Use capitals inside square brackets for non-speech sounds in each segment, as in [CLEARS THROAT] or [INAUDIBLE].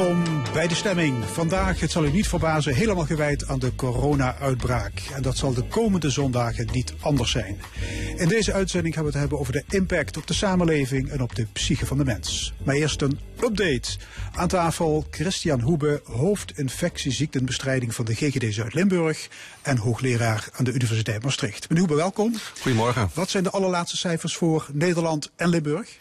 Welkom bij de stemming. Vandaag, het zal u niet verbazen, helemaal gewijd aan de corona-uitbraak. En dat zal de komende zondagen niet anders zijn. In deze uitzending gaan we het hebben over de impact op de samenleving en op de psyche van de mens. Maar eerst een update. Aan tafel Christian Hoebe, hoofdinfectieziektenbestrijding van de GGD Zuid-Limburg en hoogleraar aan de Universiteit Maastricht. Meneer Hoebe, welkom. Goedemorgen. Wat zijn de allerlaatste cijfers voor Nederland en Limburg?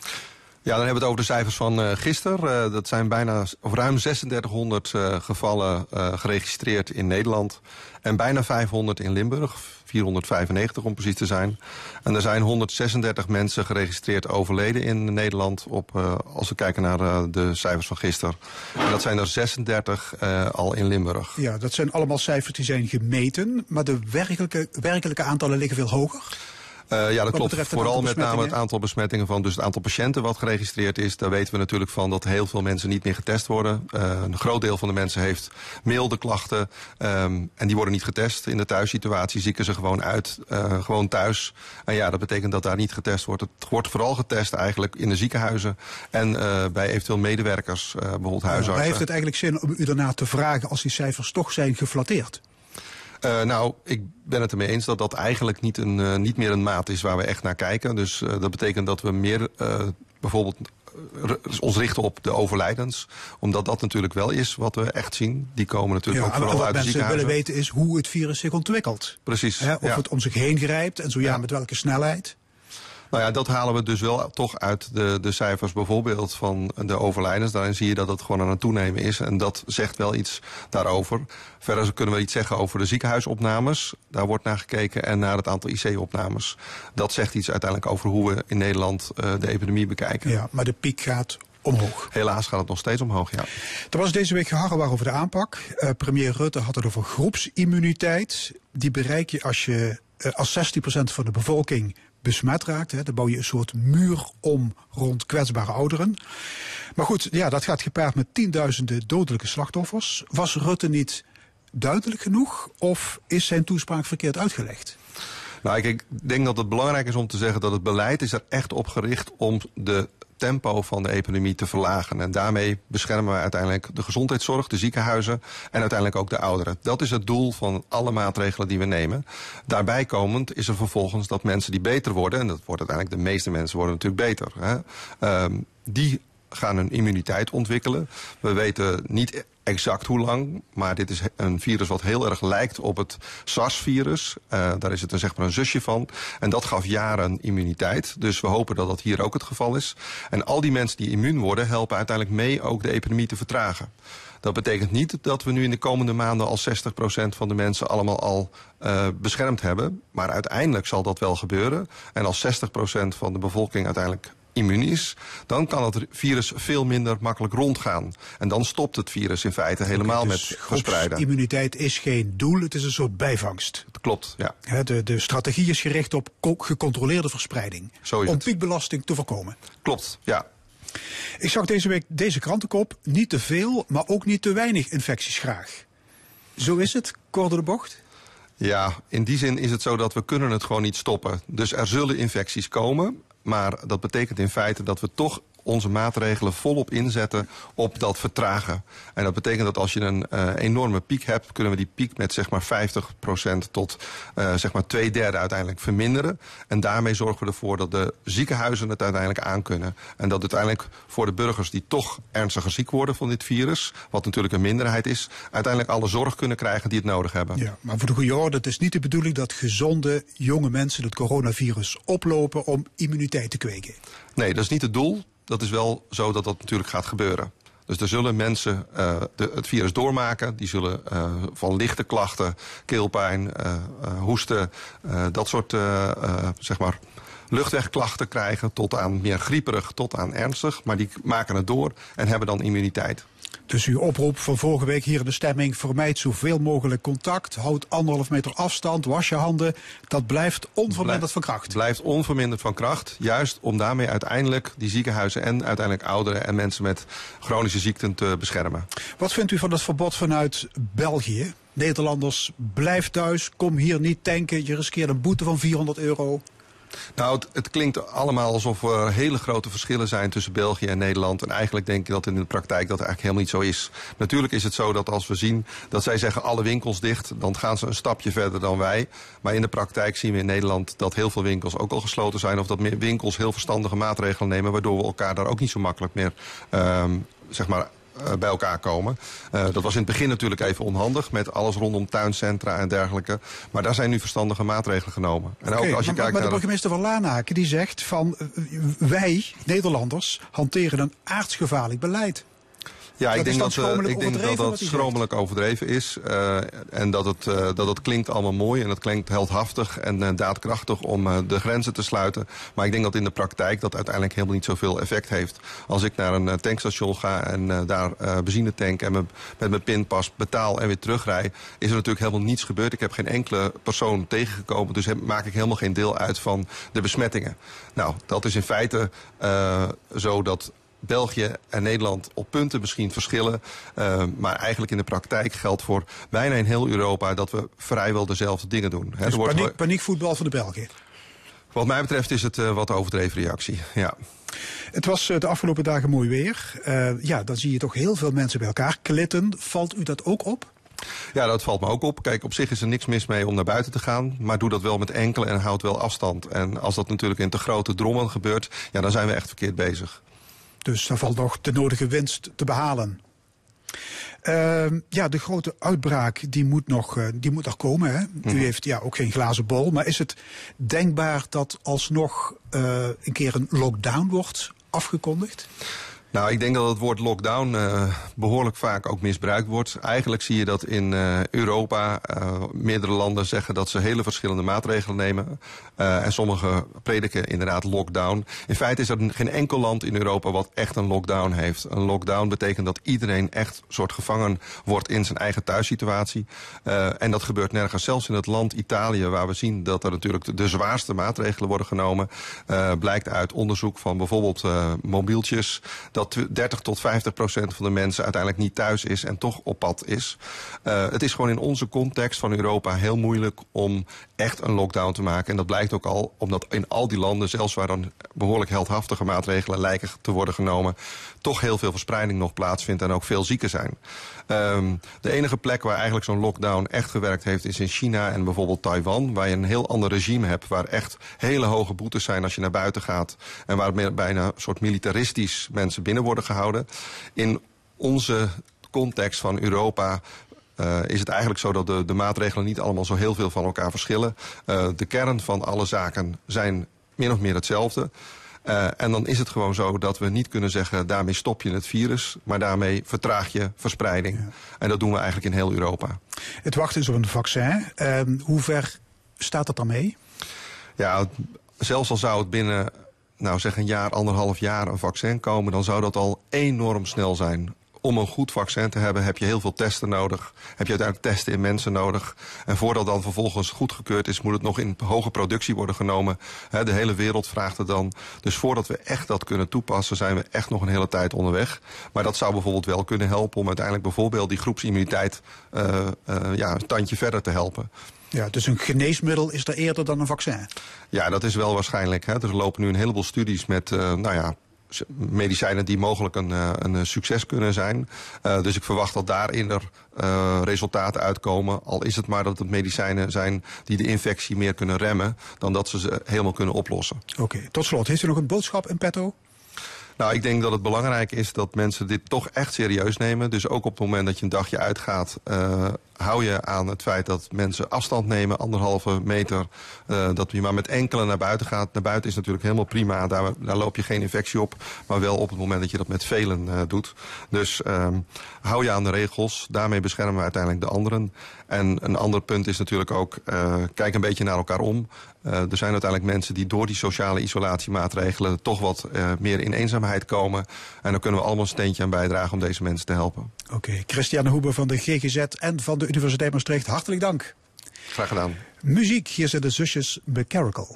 Ja, dan hebben we het over de cijfers van uh, gisteren. Uh, dat zijn bijna of ruim 3600 uh, gevallen geregistreerd in Nederland. En bijna 500 in Limburg. 495 om precies te zijn. En er zijn 136 mensen geregistreerd overleden in Nederland. Op, als we kijken naar de cijfers van gisteren. En dat zijn er 36 al in Limburg. Ja, dat zijn allemaal cijfers die zijn gemeten. Maar de werkelijke, werkelijke aantallen liggen veel hoger. Uh, ja, dat klopt. Vooral met name het aantal besmettingen van dus het aantal patiënten wat geregistreerd is. Daar weten we natuurlijk van dat heel veel mensen niet meer getest worden. Uh, een groot deel van de mensen heeft milde klachten. Um, en die worden niet getest. In de thuissituatie zieken ze gewoon uit. Uh, gewoon thuis. En ja, dat betekent dat daar niet getest wordt. Het wordt vooral getest eigenlijk in de ziekenhuizen. En bij eventueel medewerkers, bijvoorbeeld huisartsen. Maar heeft het eigenlijk zin om u daarna te vragen als die cijfers toch zijn geflatteerd? Uh, nou, ik ben het ermee eens dat dat eigenlijk niet, een, uh, niet meer een maat is waar we echt naar kijken. Dus uh, dat betekent dat we meer bijvoorbeeld ons richten op de overlijdens. Omdat dat natuurlijk wel is wat we echt zien. Die komen natuurlijk ja, ook vooral uit de ziekenhuizen. Wat mensen willen weten is hoe het virus zich ontwikkelt. Precies. Hè, of ja. het om zich heen grijpt en zo ja, met welke snelheid. Nou ja, dat halen we dus wel toch uit de, de cijfers bijvoorbeeld van de overlijdens. Daarin zie je dat het gewoon aan het toenemen is. En dat zegt wel iets daarover. Verder kunnen we iets zeggen over de ziekenhuisopnames. Daar wordt naar gekeken. En naar het aantal IC-opnames. Dat zegt iets uiteindelijk over hoe we in Nederland uh, de epidemie bekijken. Ja, maar de piek gaat omhoog. Helaas gaat het nog steeds omhoog, ja. Er was deze week geharrewar over de aanpak. Uh, premier Rutte had het over groepsimmuniteit. Die bereik je als je uh, als 16% van de bevolking besmet raakt. Hè. Dan bouw je een soort muur om rond kwetsbare ouderen. Maar goed, ja, dat gaat gepaard met tienduizenden dodelijke slachtoffers. Was Rutte niet duidelijk genoeg of is zijn toespraak verkeerd uitgelegd? Nou, ik, denk dat het belangrijk is om te zeggen dat het beleid is er echt op gericht om de tempo van de epidemie te verlagen. En daarmee beschermen we uiteindelijk de gezondheidszorg, de ziekenhuizen en uiteindelijk ook de ouderen. Dat is het doel van alle maatregelen die we nemen. Daarbij komend is er vervolgens dat mensen die beter worden, en dat wordt uiteindelijk de meeste mensen worden natuurlijk beter, hè, um, die gaan een immuniteit ontwikkelen. We weten niet exact hoe lang, maar dit is een virus wat heel erg lijkt op het SARS-virus. Uh, daar is het een, zeg maar een zusje van. En dat gaf jaren immuniteit. Dus we hopen dat dat hier ook het geval is. En al die mensen die immuun worden, helpen uiteindelijk mee ook de epidemie te vertragen. Dat betekent niet dat we nu in de komende maanden al 60% van de mensen allemaal al uh, beschermd hebben. Maar uiteindelijk zal dat wel gebeuren. En als 60% van de bevolking uiteindelijk immuun is, dan kan het virus veel minder makkelijk rondgaan. En dan stopt het virus in feite helemaal okay, dus met verspreiden. Immuniteit is geen doel, het is een soort bijvangst. Dat klopt, ja. De, de strategie is gericht op gecontroleerde verspreiding. Zo is om piekbelasting te voorkomen. Klopt, ja. Ik zag deze week deze krantenkop. Niet te veel, maar ook niet te weinig infecties graag. Zo is het, kort de bocht? Ja, in die zin is het zo dat we kunnen het gewoon niet stoppen. Dus er zullen infecties komen. Maar dat betekent in feite dat we toch onze maatregelen volop inzetten op dat vertragen. En dat betekent dat als je een uh, enorme piek hebt, kunnen we die piek met zeg maar 50% tot uh, zeg maar twee derde uiteindelijk verminderen. En daarmee zorgen we ervoor dat de ziekenhuizen het uiteindelijk aankunnen. En dat uiteindelijk voor de burgers die toch ernstiger ziek worden van dit virus, wat natuurlijk een minderheid is, uiteindelijk alle zorg kunnen krijgen die het nodig hebben. Ja, maar voor de goede orde, het is niet de bedoeling dat gezonde jonge mensen het coronavirus oplopen om immuniteit te kweken. Nee, dat is niet het doel dat is wel zo dat dat natuurlijk gaat gebeuren. Dus er zullen mensen uh, de, het virus doormaken. Die zullen uh, van lichte klachten, keelpijn, uh, hoesten, dat soort zeg maar luchtwegklachten krijgen. Tot aan meer grieperig, tot aan ernstig. Maar die maken het door en hebben dan immuniteit. Dus uw oproep van vorige week hier in de stemming, vermijd zoveel mogelijk contact, houd anderhalf meter afstand, was je handen. Dat blijft onverminderd van kracht. Blijft onverminderd van kracht, juist om daarmee uiteindelijk die ziekenhuizen en uiteindelijk ouderen en mensen met chronische ziekten te beschermen. Wat vindt u van het verbod vanuit België? Nederlanders, blijf thuis, kom hier niet tanken, je riskeert een boete van 400 euro. Nou, het, klinkt allemaal alsof er hele grote verschillen zijn tussen België en Nederland. En eigenlijk denk ik dat in de praktijk dat eigenlijk helemaal niet zo is. Natuurlijk is het zo dat als we zien dat zij zeggen alle winkels dicht, dan gaan ze een stapje verder dan wij. Maar in de praktijk zien we in Nederland dat heel veel winkels ook al gesloten zijn. Of dat winkels heel verstandige maatregelen nemen, waardoor we elkaar daar ook niet zo makkelijk meer um, zeg maar bij elkaar komen. Uh, dat was in het begin natuurlijk even onhandig met alles rondom tuincentra en dergelijke. Maar daar zijn nu verstandige maatregelen genomen. En ook als je maar, kijkt maar de burgemeester van Lanaken die zegt van eh, wij, Nederlanders, hanteren een aardsgevaarlijk beleid. Ja, ik denk dat, uh, ik denk dat dat schromelijk overdreven is. Uh, en dat het, uh, dat het klinkt allemaal mooi en het klinkt heldhaftig en daadkrachtig om de grenzen te sluiten. Maar ik denk dat in de praktijk dat uiteindelijk helemaal niet zoveel effect heeft. Als ik naar een tankstation ga en daar benzine tank en met mijn pinpas betaal en weer terugrij, is er natuurlijk helemaal niets gebeurd. Ik heb geen enkele persoon tegengekomen, dus heb, maak ik helemaal geen deel uit van de besmettingen. Nou, dat is in feite zo dat België en Nederland op punten misschien verschillen. Uh, maar eigenlijk in de praktijk geldt voor bijna in heel Europa dat we vrijwel dezelfde dingen doen. Dus er paniek, paniekvoetbal voor de Belgen? Wat mij betreft is het uh, wat overdreven reactie, ja. Het was uh, de afgelopen dagen mooi weer. ja, dan zie je toch heel veel mensen bij elkaar klitten. Valt u dat ook op? Ja, dat valt me ook op. Kijk, op zich is er niks mis mee om naar buiten te gaan. Maar doe dat wel met enkele en houd wel afstand. En als dat natuurlijk in te grote drommen gebeurt, ja, dan zijn we echt verkeerd bezig. Dus daar valt nog de nodige winst te behalen. Uh, ja, de grote uitbraak die moet nog, uh, die moet nog komen. Hè? U mhm. heeft ja, ook geen glazen bol. Maar is het denkbaar dat alsnog uh, een keer een lockdown wordt afgekondigd? Nou, ik denk dat het woord lockdown uh, behoorlijk vaak ook misbruikt wordt. Eigenlijk zie je dat in uh, Europa uh, meerdere landen zeggen dat ze hele verschillende maatregelen nemen. en sommige prediken inderdaad lockdown. In feite is er geen enkel land in Europa wat echt een lockdown heeft. Een lockdown betekent dat iedereen echt soort gevangen wordt in zijn eigen thuissituatie. en dat gebeurt nergens. Zelfs in het land Italië, waar we zien dat er natuurlijk de zwaarste maatregelen worden genomen, blijkt uit onderzoek van bijvoorbeeld mobieltjes dat 30 tot 50 procent van de mensen uiteindelijk niet thuis is en toch op pad is. Uh, het is gewoon in onze context van Europa heel moeilijk om echt een lockdown te maken. En dat blijkt ook al omdat in al die landen, zelfs waar dan behoorlijk heldhaftige maatregelen lijken te worden genomen, toch heel veel verspreiding nog plaatsvindt en ook veel zieken zijn. Um, de enige plek waar eigenlijk zo'n lockdown echt gewerkt heeft is in China en bijvoorbeeld Taiwan, waar je een heel ander regime hebt, waar echt hele hoge boetes zijn als je naar buiten gaat en waar bijna een soort militaristisch mensen binnen worden gehouden. In onze context van Europa uh, is het eigenlijk zo dat de, de maatregelen niet allemaal zo heel veel van elkaar verschillen. Uh, de kern van alle zaken zijn min of meer hetzelfde. Uh, en dan is het gewoon zo dat we niet kunnen zeggen... daarmee stop je het virus, maar daarmee vertraag je verspreiding. Ja. En dat doen we eigenlijk in heel Europa. Het wachten is op een vaccin. Uh, hoe ver staat dat dan mee? Ja, zelfs al zou het binnen nou zeg een jaar, anderhalf jaar een vaccin komen... dan zou dat al enorm snel zijn om een goed vaccin te hebben heb je heel veel testen nodig. Heb je uiteindelijk testen in mensen nodig. En voordat dan vervolgens goedgekeurd is, moet het nog in hoge productie worden genomen. de hele wereld vraagt het dan. Dus voordat we echt dat kunnen toepassen, zijn we echt nog een hele tijd onderweg. Maar dat zou bijvoorbeeld wel kunnen helpen om uiteindelijk bijvoorbeeld die groepsimmuniteit uh, uh, ja, een tandje verder te helpen. Ja, dus een geneesmiddel is er eerder dan een vaccin? Ja, dat is wel waarschijnlijk. Hè. Er lopen nu een heleboel studies met, uh, nou ja, medicijnen die mogelijk een, uh, een succes kunnen zijn. Uh, dus ik verwacht dat daarin er uh, resultaten uitkomen. Al is het maar dat het medicijnen zijn die de infectie meer kunnen remmen... dan dat ze ze helemaal kunnen oplossen. Oké, okay, tot slot. Heeft u nog een boodschap in petto? Nou, ik denk dat het belangrijk is dat mensen dit toch echt serieus nemen. Dus ook op het moment dat je een dagje uitgaat, uh, hou je aan het feit dat mensen afstand nemen, anderhalve meter. Uh, dat je maar met enkele naar buiten gaat. Naar buiten is natuurlijk helemaal prima, daar, daar loop je geen infectie op. Maar wel op het moment dat je dat met velen uh, doet. Dus um, hou je aan de regels, daarmee beschermen we uiteindelijk de anderen. En een ander punt is natuurlijk ook, uh, kijk een beetje naar elkaar om. Uh, er zijn uiteindelijk mensen die door die sociale isolatiemaatregelen toch wat uh, meer in eenzaamheid komen. En dan kunnen we allemaal een steentje aan bijdragen om deze mensen te helpen. Oké, okay. Christiane Hoeber van de GGZ en van de Universiteit Maastricht, hartelijk dank. Graag gedaan. Muziek, hier zijn de zusjes McCarrickle.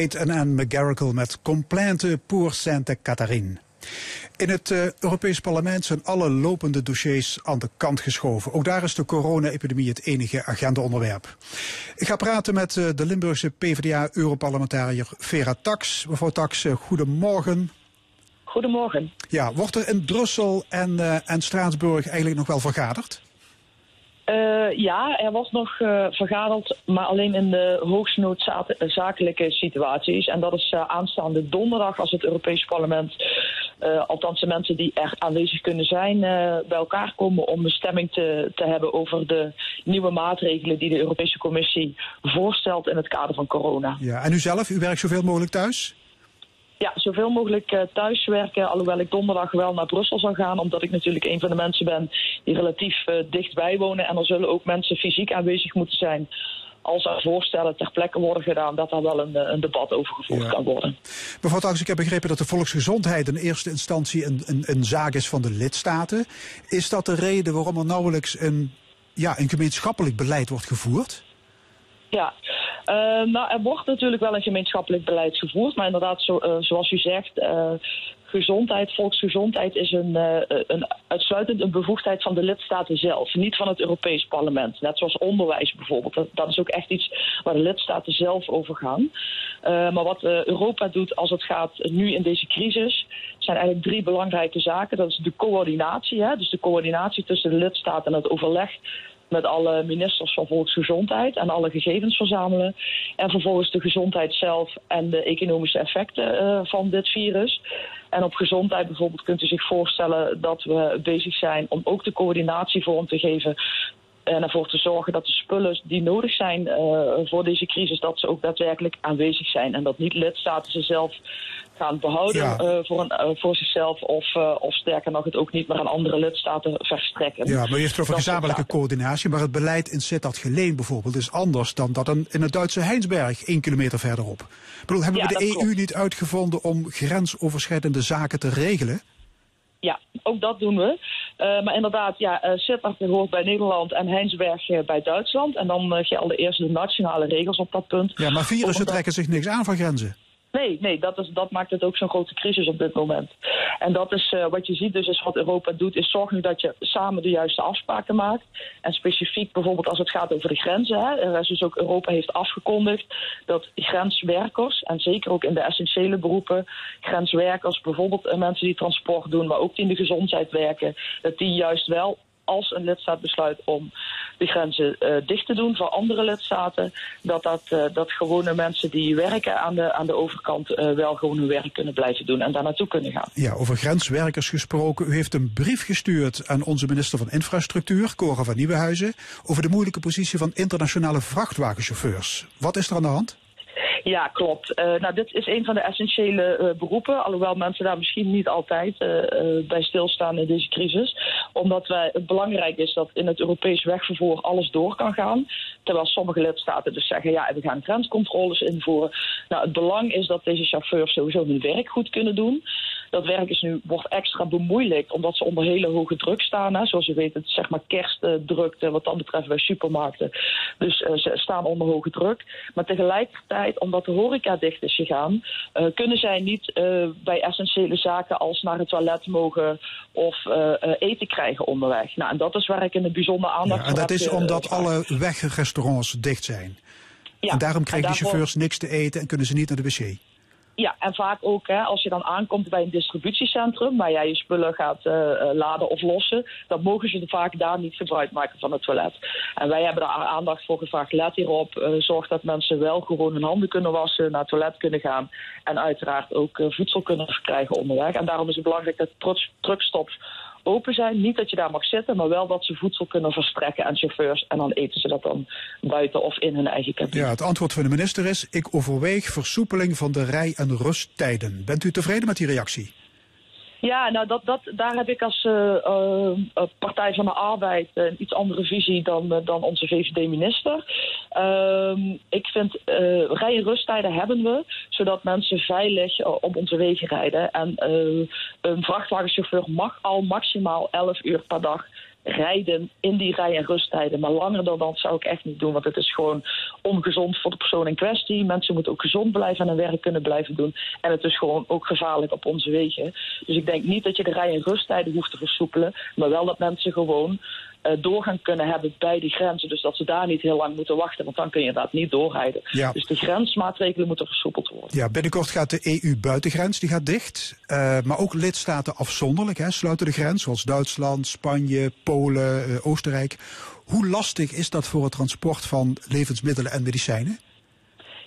En Anne McGarrigle met Complainte pour Sainte Catherine. In het uh, Europees Parlement zijn alle lopende dossiers aan de kant geschoven. Ook daar is de corona-epidemie het enige agendaonderwerp. Ik ga praten met uh, de Limburgse PvdA-europarlementariër Vera Tax. Mevrouw Tax, uh, goedemorgen. Goedemorgen. Ja, wordt er in Brussel en, en Straatsburg eigenlijk nog wel vergaderd? Uh, ja, er was nog uh, vergaderd, maar alleen in de hoogst noodzakelijke situaties. En dat is uh, aanstaande donderdag als het Europees Parlement, althans de mensen die er aanwezig kunnen zijn, bij elkaar komen om een stemming te, te hebben over de nieuwe maatregelen die de Europese Commissie voorstelt in het kader van corona. Ja, en u zelf, u werkt zoveel mogelijk thuis? Ja, zoveel mogelijk uh, thuiswerken. Alhoewel ik donderdag wel naar Brussel zal gaan. Omdat ik natuurlijk een van de mensen ben die relatief uh, dichtbij wonen. En er zullen ook mensen fysiek aanwezig moeten zijn. Als er voorstellen ter plekke worden gedaan, dat daar wel een, een debat over gevoerd ja. kan worden. Mevrouw Tax, ik heb begrepen dat de volksgezondheid in eerste instantie een, een, een zaak is van de lidstaten. Is dat de reden waarom er nauwelijks een, ja, een gemeenschappelijk beleid wordt gevoerd? Ja, uh, nou, er wordt natuurlijk wel een gemeenschappelijk beleid gevoerd, maar inderdaad, zo, uh, zoals u zegt, uh, gezondheid, volksgezondheid is een, een, uitsluitend een bevoegdheid van de lidstaten zelf, niet van het Europees Parlement. Net zoals onderwijs bijvoorbeeld. Dat, dat is ook echt iets waar de lidstaten zelf over gaan. maar wat Europa doet als het gaat nu in deze crisis, zijn eigenlijk drie belangrijke zaken. Dat is de coördinatie, hè? dus de coördinatie tussen de lidstaten en het overleg met alle ministers van volksgezondheid en alle gegevens verzamelen. En vervolgens de gezondheid zelf en de economische effecten uh, van dit virus. En op gezondheid bijvoorbeeld kunt u zich voorstellen dat we bezig zijn om ook de coördinatie vorm te geven. En ervoor te zorgen dat de spullen die nodig zijn uh, voor deze crisis, dat ze ook daadwerkelijk aanwezig zijn. En dat niet lidstaten ze zelf gaan behouden ja. uh, voor, een, uh, voor zichzelf of, of sterker nog het ook niet meer aan andere lidstaten verstrekken. Ja, maar je het over gezamenlijke coördinatie, maar het beleid in Sittard Geleen bijvoorbeeld is anders dan dat in het Duitse Heinsberg, één kilometer verderop. Ik bedoel, hebben ja, we de EU klopt. niet uitgevonden om grensoverschrijdende zaken te regelen? Ja, ook dat doen we. Uh, maar inderdaad, ja, uh, hoort bij Nederland en Heinsberg uh, bij Duitsland. En dan gelden eerst de nationale regels op dat punt. Ja, maar virussen trekken zich niks aan van grenzen. Nee, nee dat, is, dat maakt het ook zo'n grote crisis op dit moment. En dat is uh, wat je ziet, dus is wat Europa doet, is zorgen dat je samen de juiste afspraken maakt. En specifiek bijvoorbeeld als het gaat over de grenzen. Hè, er dus ook Europa heeft afgekondigd dat grenswerkers, en zeker ook in de essentiële beroepen, grenswerkers, bijvoorbeeld uh, mensen die transport doen, maar ook die in de gezondheid werken, dat die juist wel als een lidstaat besluit om de grenzen eh, dicht te doen voor andere lidstaten, dat, dat, eh, dat gewone mensen die werken aan de, aan de overkant eh, wel gewoon hun werk kunnen blijven doen en daar naartoe kunnen gaan. Ja, over grenswerkers gesproken. U heeft een brief gestuurd aan onze minister van Infrastructuur, Cora van Nieuwenhuizen, over de moeilijke positie van internationale vrachtwagenchauffeurs. Wat is er aan de hand? Ja, klopt. Eh, nou, dit is een van de essentiële eh, beroepen, alhoewel mensen daar misschien niet altijd eh, bij stilstaan in deze crisis. Omdat wij, het belangrijk is dat in het Europees wegvervoer alles door kan gaan. Terwijl sommige lidstaten dus zeggen, ja, we gaan grenscontroles invoeren. Nou, het belang is dat deze chauffeurs sowieso hun werk goed kunnen doen. Dat werk is nu, wordt extra bemoeilijkt omdat ze onder hele hoge druk staan. Hè. Zoals je weet, het is zeg maar kerstdrukte wat dat betreft bij supermarkten. Dus eh, ze staan onder hoge druk. Maar tegelijkertijd, omdat de horeca dicht is gegaan, eh, kunnen zij niet eh, bij essentiële zaken als naar het toilet mogen of eten krijgen onderweg. Nou, en dat is waar ik in het bijzonder aandacht Ja, en dat heb is omdat alle wegrestaurants dicht zijn. Ja, en daarom krijgen daarvoor- chauffeurs niks te eten en kunnen ze niet naar de wc. Ja, en vaak ook hè, als je dan aankomt bij een distributiecentrum waar jij je spullen gaat eh, eh, laden of lossen, dan mogen ze vaak daar niet gebruik maken van het toilet. En wij hebben daar aandacht voor gevraagd. Let hierop, eh, zorg dat mensen wel gewoon hun handen kunnen wassen, naar het toilet kunnen gaan en uiteraard ook voedsel kunnen verkrijgen onderweg. En daarom is het belangrijk dat trucks- truckstops open zijn. Niet dat je daar mag zitten, maar wel dat ze voedsel kunnen verstrekken aan chauffeurs. En dan eten ze dat dan buiten of in hun eigen cabine. Ja, het antwoord van de minister is: ik overweeg versoepeling van de rij- en rusttijden. Bent u tevreden met die reactie? Ja, nou dat, dat, daar heb ik als eh, eh, eh, Partij van de Arbeid een iets andere visie dan, dan onze VVD-minister. Ehm, ik vind rij- en rusttijden hebben we, zodat mensen veilig op onze wegen rijden. En een vrachtwagenchauffeur mag al maximaal 11 uur per dag rijden in die rij- en rusttijden. Maar langer dan dat zou ik echt niet doen, want het is gewoon ongezond voor de persoon in kwestie. Mensen moeten ook gezond blijven en hun werk kunnen blijven doen. En het is gewoon ook gevaarlijk op onze wegen. Dus ik denk niet dat je de rij- en rusttijden hoeft te versoepelen, maar wel dat mensen gewoon doorgang kunnen hebben bij de grenzen. Dus dat ze daar niet heel lang moeten wachten, want dan kun je inderdaad niet doorrijden. Ja. Dus de grensmaatregelen moeten versoepeld worden. Ja, binnenkort gaat de EU-buitengrens die gaat dicht. Eh, maar ook lidstaten afzonderlijk hè, sluiten de grens, zoals Duitsland, Spanje, Polen, eh, Oostenrijk. Hoe lastig is dat voor het transport van levensmiddelen en medicijnen?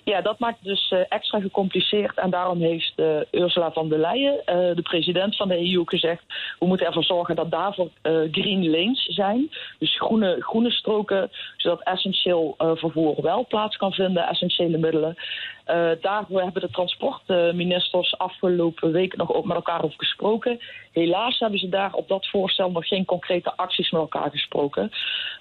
Ja, dat maakt het dus eh, extra gecompliceerd. En daarom heeft eh, Ursula von der Leyen, eh, de president van de EU, gezegd... we moeten ervoor zorgen dat daarvoor green lanes zijn. Dus groene, groene stroken, zodat essentieel vervoer wel plaats kan vinden, essentiële middelen. Eh, daarvoor hebben de transportministers afgelopen week nog ook met elkaar over gesproken. Helaas hebben ze daar op dat voorstel nog geen concrete acties met elkaar gesproken,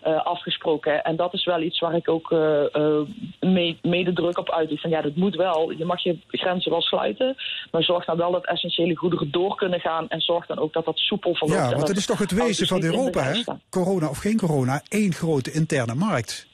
eh, afgesproken. En dat is wel iets waar ik ook eh, mee, mede druk op uit. Van ja, dat moet wel. Je mag je grenzen wel sluiten, maar zorg dan wel dat essentiële goederen door kunnen gaan en zorg dan ook dat dat soepel verloopt. Ja, want dat het is toch het wezen van in de Europa, hè? Corona of geen corona, één grote interne markt.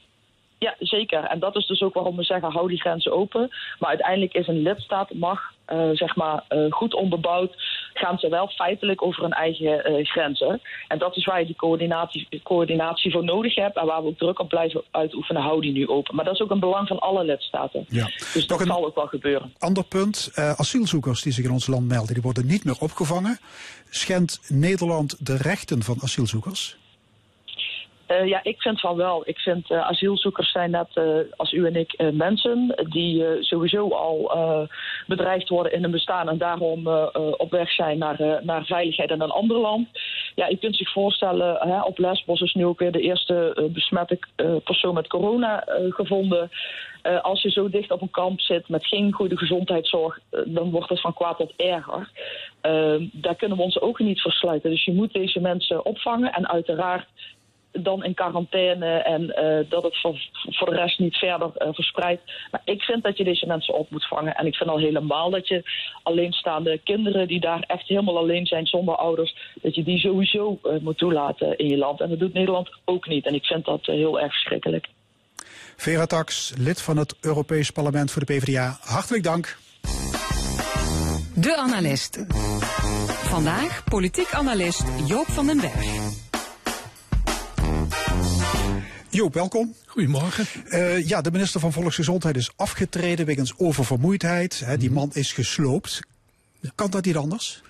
Ja, zeker. En dat is dus ook waarom we zeggen, hou die grenzen open. Maar uiteindelijk is een lidstaat mag, eh, zeg maar, eh, goed onderbouwd, gaan ze wel feitelijk over hun eigen eh, grenzen. En dat is waar je die coördinatie, coördinatie voor nodig hebt en waar we ook druk op blijven uitoefenen, hou die nu open. Maar dat is ook een belang van alle lidstaten. Ja. Dus Nog dat zal ook wel gebeuren. Ander punt, asielzoekers die zich in ons land melden, die worden niet meer opgevangen. Schendt Nederland de rechten van asielzoekers? Eh, ja, ik vind van wel. Ik vind eh, asielzoekers zijn net eh, als u en ik mensen die sowieso al bedreigd worden in hun bestaan en daarom op weg zijn naar, naar veiligheid in een ander land. Ja, je kunt zich voorstellen, hè, op Lesbos is nu ook weer de eerste besmette persoon met corona gevonden. Als je zo dicht op een kamp zit met geen goede gezondheidszorg, dan wordt het van kwaad tot erger. Daar kunnen we onze ogen niet voor sluiten. Dus je moet deze mensen opvangen en uiteraard dan in quarantaine en eh, dat het voor, voor de rest niet verder eh, verspreidt. Maar ik vind dat je deze mensen op moet vangen. En ik vind al helemaal dat je alleenstaande kinderen die daar echt helemaal alleen zijn zonder ouders, dat je die sowieso eh, moet toelaten in je land. En dat doet Nederland ook niet. En ik vind dat heel erg verschrikkelijk. Vera Tax, lid van het Europees Parlement voor de PvdA. Hartelijk dank. De analist. Vandaag politiek analist Joop van den Berg. Joop, welkom. Goedemorgen. Eh, ja, de minister van Volksgezondheid is afgetreden wegens oververmoeidheid. Hè, Mhm. die man is gesloopt. Kan dat niet anders?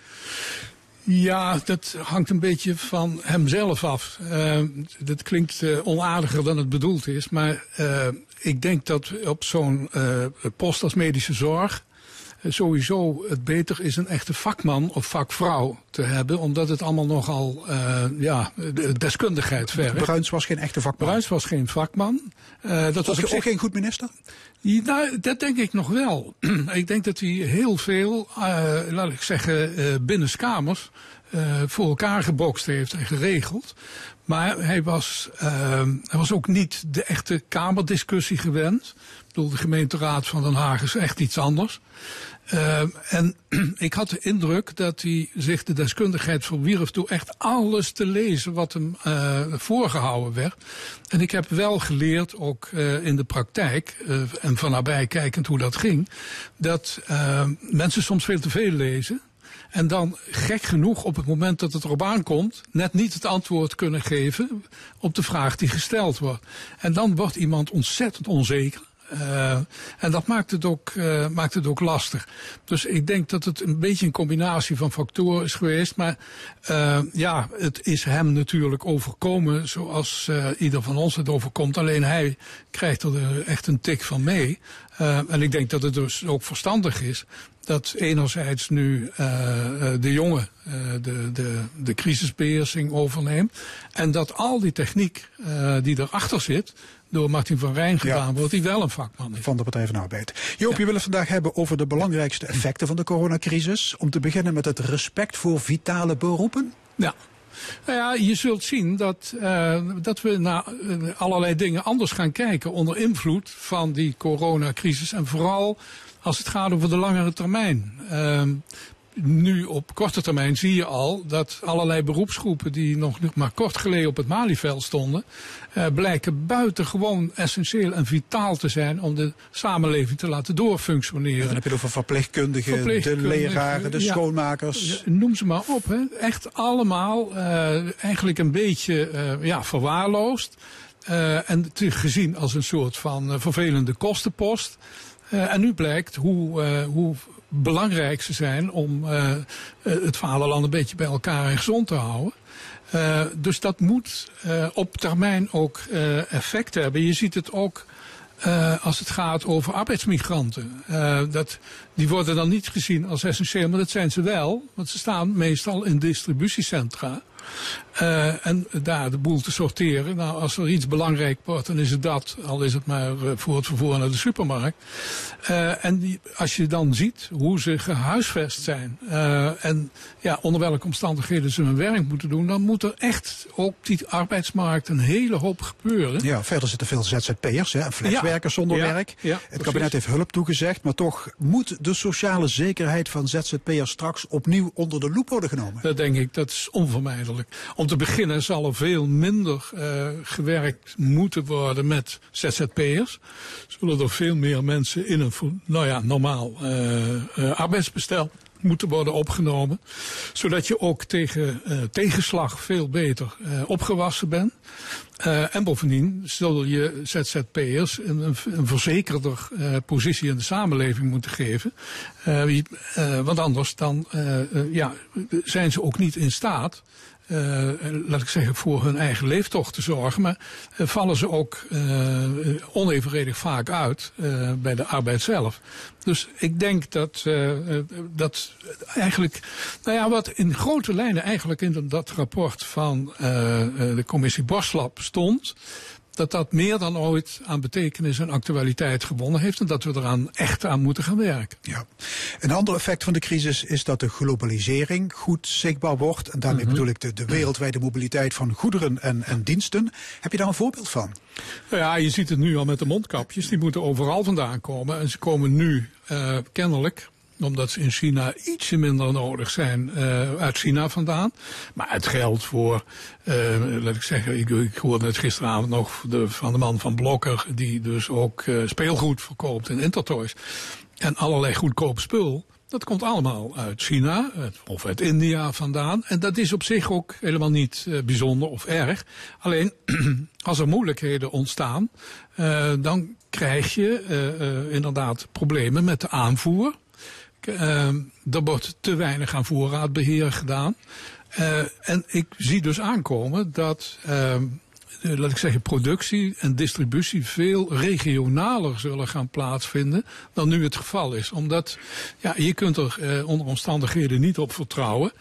Ja, dat hangt een beetje van hemzelf af. Uh, dat klinkt uh, onaardiger dan het bedoeld is, maar ik denk dat op zo'n post als medische zorg sowieso het beter is een echte vakman of vakvrouw te hebben, omdat het allemaal nogal ja, deskundigheid vergt. Bruins was geen echte vakman. Bruins was geen vakman. dat was ook, ook geen goed minister? Ja, nou, dat denk ik nog wel. [CLEARS THROAT] ik denk dat hij heel veel, uh, laat ik zeggen, uh, binnenskamers uh, voor elkaar gebokst heeft en geregeld. Maar hij was, hij was ook niet de echte Kamerdiscussie gewend. Ik bedoel, de gemeenteraad van Den Haag is echt iets anders. Uh, en [CLEARS THROAT] ik had de indruk dat hij zich de deskundigheid verwierf door echt alles te lezen wat hem uh, voorgehouden werd. En ik heb wel geleerd, ook uh, in de praktijk, en van nabij kijkend hoe dat ging, dat mensen soms veel te veel lezen. En dan gek genoeg op het moment dat het erop aankomt, net niet het antwoord kunnen geven op de vraag die gesteld wordt. En dan wordt iemand ontzettend onzeker. Uh, en dat maakt het, ook, uh, maakt het ook lastig. Dus ik denk dat het een beetje een combinatie van factoren is geweest. Maar uh, ja, het is hem natuurlijk overkomen zoals ieder van ons het overkomt. Alleen hij krijgt er echt een tik van mee. en ik denk dat het dus ook verstandig is dat enerzijds nu de jongen de, de, de crisisbeheersing overneemt. En dat al die techniek die erachter zit, door Martin van Rijn gedaan ja. wordt, die wel een vakman is. Van de Partij van de Arbeid. Joop, ja. je wil het vandaag hebben over de belangrijkste effecten van de coronacrisis. Om te beginnen met het respect voor vitale beroepen. Ja. Nou ja, je zult zien dat, uh, dat we naar allerlei dingen anders gaan kijken onder invloed van die coronacrisis. En vooral als het gaat over de langere termijn. Uh, nu op korte termijn zie je al dat allerlei beroepsgroepen die nog maar kort geleden op het Malieveld stonden, uh, blijken buitengewoon essentieel en vitaal te zijn om de samenleving te laten doorfunctioneren. Ja, dan heb je het over verpleegkundigen, verpleegkundigen de leraren, de ja, schoonmakers. noem ze maar op. Hè. Echt allemaal uh, eigenlijk een beetje uh, ja, verwaarloosd. en gezien als een soort van vervelende kostenpost. En nu blijkt hoe, hoe belangrijk ze zijn om uh, het vaderland een beetje bij elkaar en gezond te houden. Dus dat moet op termijn ook effect hebben. Je ziet het ook als het gaat over arbeidsmigranten. dat, die worden dan niet gezien als essentieel, maar dat zijn ze wel. Want ze staan meestal in distributiecentra. Uh, en daar de boel te sorteren. Nou, als er iets belangrijk wordt, dan is het dat. Al is het maar uh, voor het vervoer naar de supermarkt. Uh, en die, als je dan ziet hoe ze gehuisvest zijn. en ja, onder welke omstandigheden ze hun werk moeten doen. Dan moet er echt op die arbeidsmarkt een hele hoop gebeuren. Ja, verder zitten veel ZZP'ers en flexwerkers ja, zonder ja, werk. Ja, het precies. kabinet heeft hulp toegezegd. Maar toch moet de sociale zekerheid van ZZP'ers straks opnieuw onder de loep worden genomen. Dat denk ik, dat is onvermijdelijk. Om te beginnen zal er veel minder uh, gewerkt moeten worden met ZZP'ers. Zullen er veel meer mensen in een nou ja, normaal uh, uh, arbeidsbestel moeten worden opgenomen. Zodat je ook tegen tegenslag veel beter opgewassen bent. En bovendien zul je ZZP'ers een, een, verzekerder positie in de samenleving moeten geven. Want anders dan ja, zijn ze ook niet in staat laat ik zeggen, voor hun eigen leeftocht te zorgen. Maar uh, vallen ze ook uh, onevenredig vaak uit bij de arbeid zelf. Dus ik denk dat, dat eigenlijk, nou ja, wat in grote lijnen eigenlijk in dat rapport van de commissie Borslap stond, dat dat meer dan ooit aan betekenis en actualiteit gewonnen heeft en dat we eraan echt aan moeten gaan werken. Ja. Een ander effect van de crisis is dat de globalisering goed zichtbaar wordt. En daarmee mm -hmm. bedoel ik de, de wereldwijde mobiliteit van goederen en, en diensten. Heb je daar een voorbeeld van? Nou ja, je ziet het nu al met de mondkapjes. Die moeten overal vandaan komen. En ze komen nu uh, kennelijk omdat ze in China ietsje minder nodig zijn uh, uit China vandaan. Maar het geldt voor, uh, laat ik zeggen, ik, ik hoorde het gisteravond nog de, van de man van Blokker, die dus ook uh, speelgoed verkoopt in Intertoys. En allerlei goedkoop spul. Dat komt allemaal uit China of uit India vandaan. En dat is op zich ook helemaal niet bijzonder of erg. Alleen [CLEARS THROAT] als er moeilijkheden ontstaan, dan krijg je inderdaad problemen met de aanvoer er wordt te weinig aan voorraadbeheer gedaan. Uh, en ik zie dus aankomen dat, uh, laat ik zeggen, productie en distributie veel regionaler zullen gaan plaatsvinden dan nu het geval is. Omdat ja, je kunt er uh, onder omstandigheden niet op vertrouwen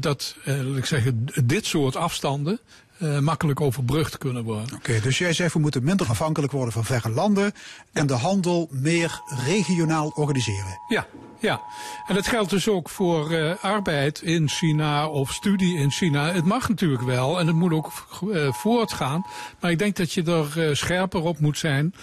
dat, laat ik zeggen, dit soort afstanden uh, makkelijk overbrugd kunnen worden. Oké, okay, dus jij zegt we moeten minder afhankelijk worden van verre landen en de handel meer regionaal organiseren. Ja, ja. En dat geldt dus ook voor uh, arbeid in China of studie in China. Het mag natuurlijk wel en het moet ook uh, voortgaan. Maar ik denk dat je er scherper op moet zijn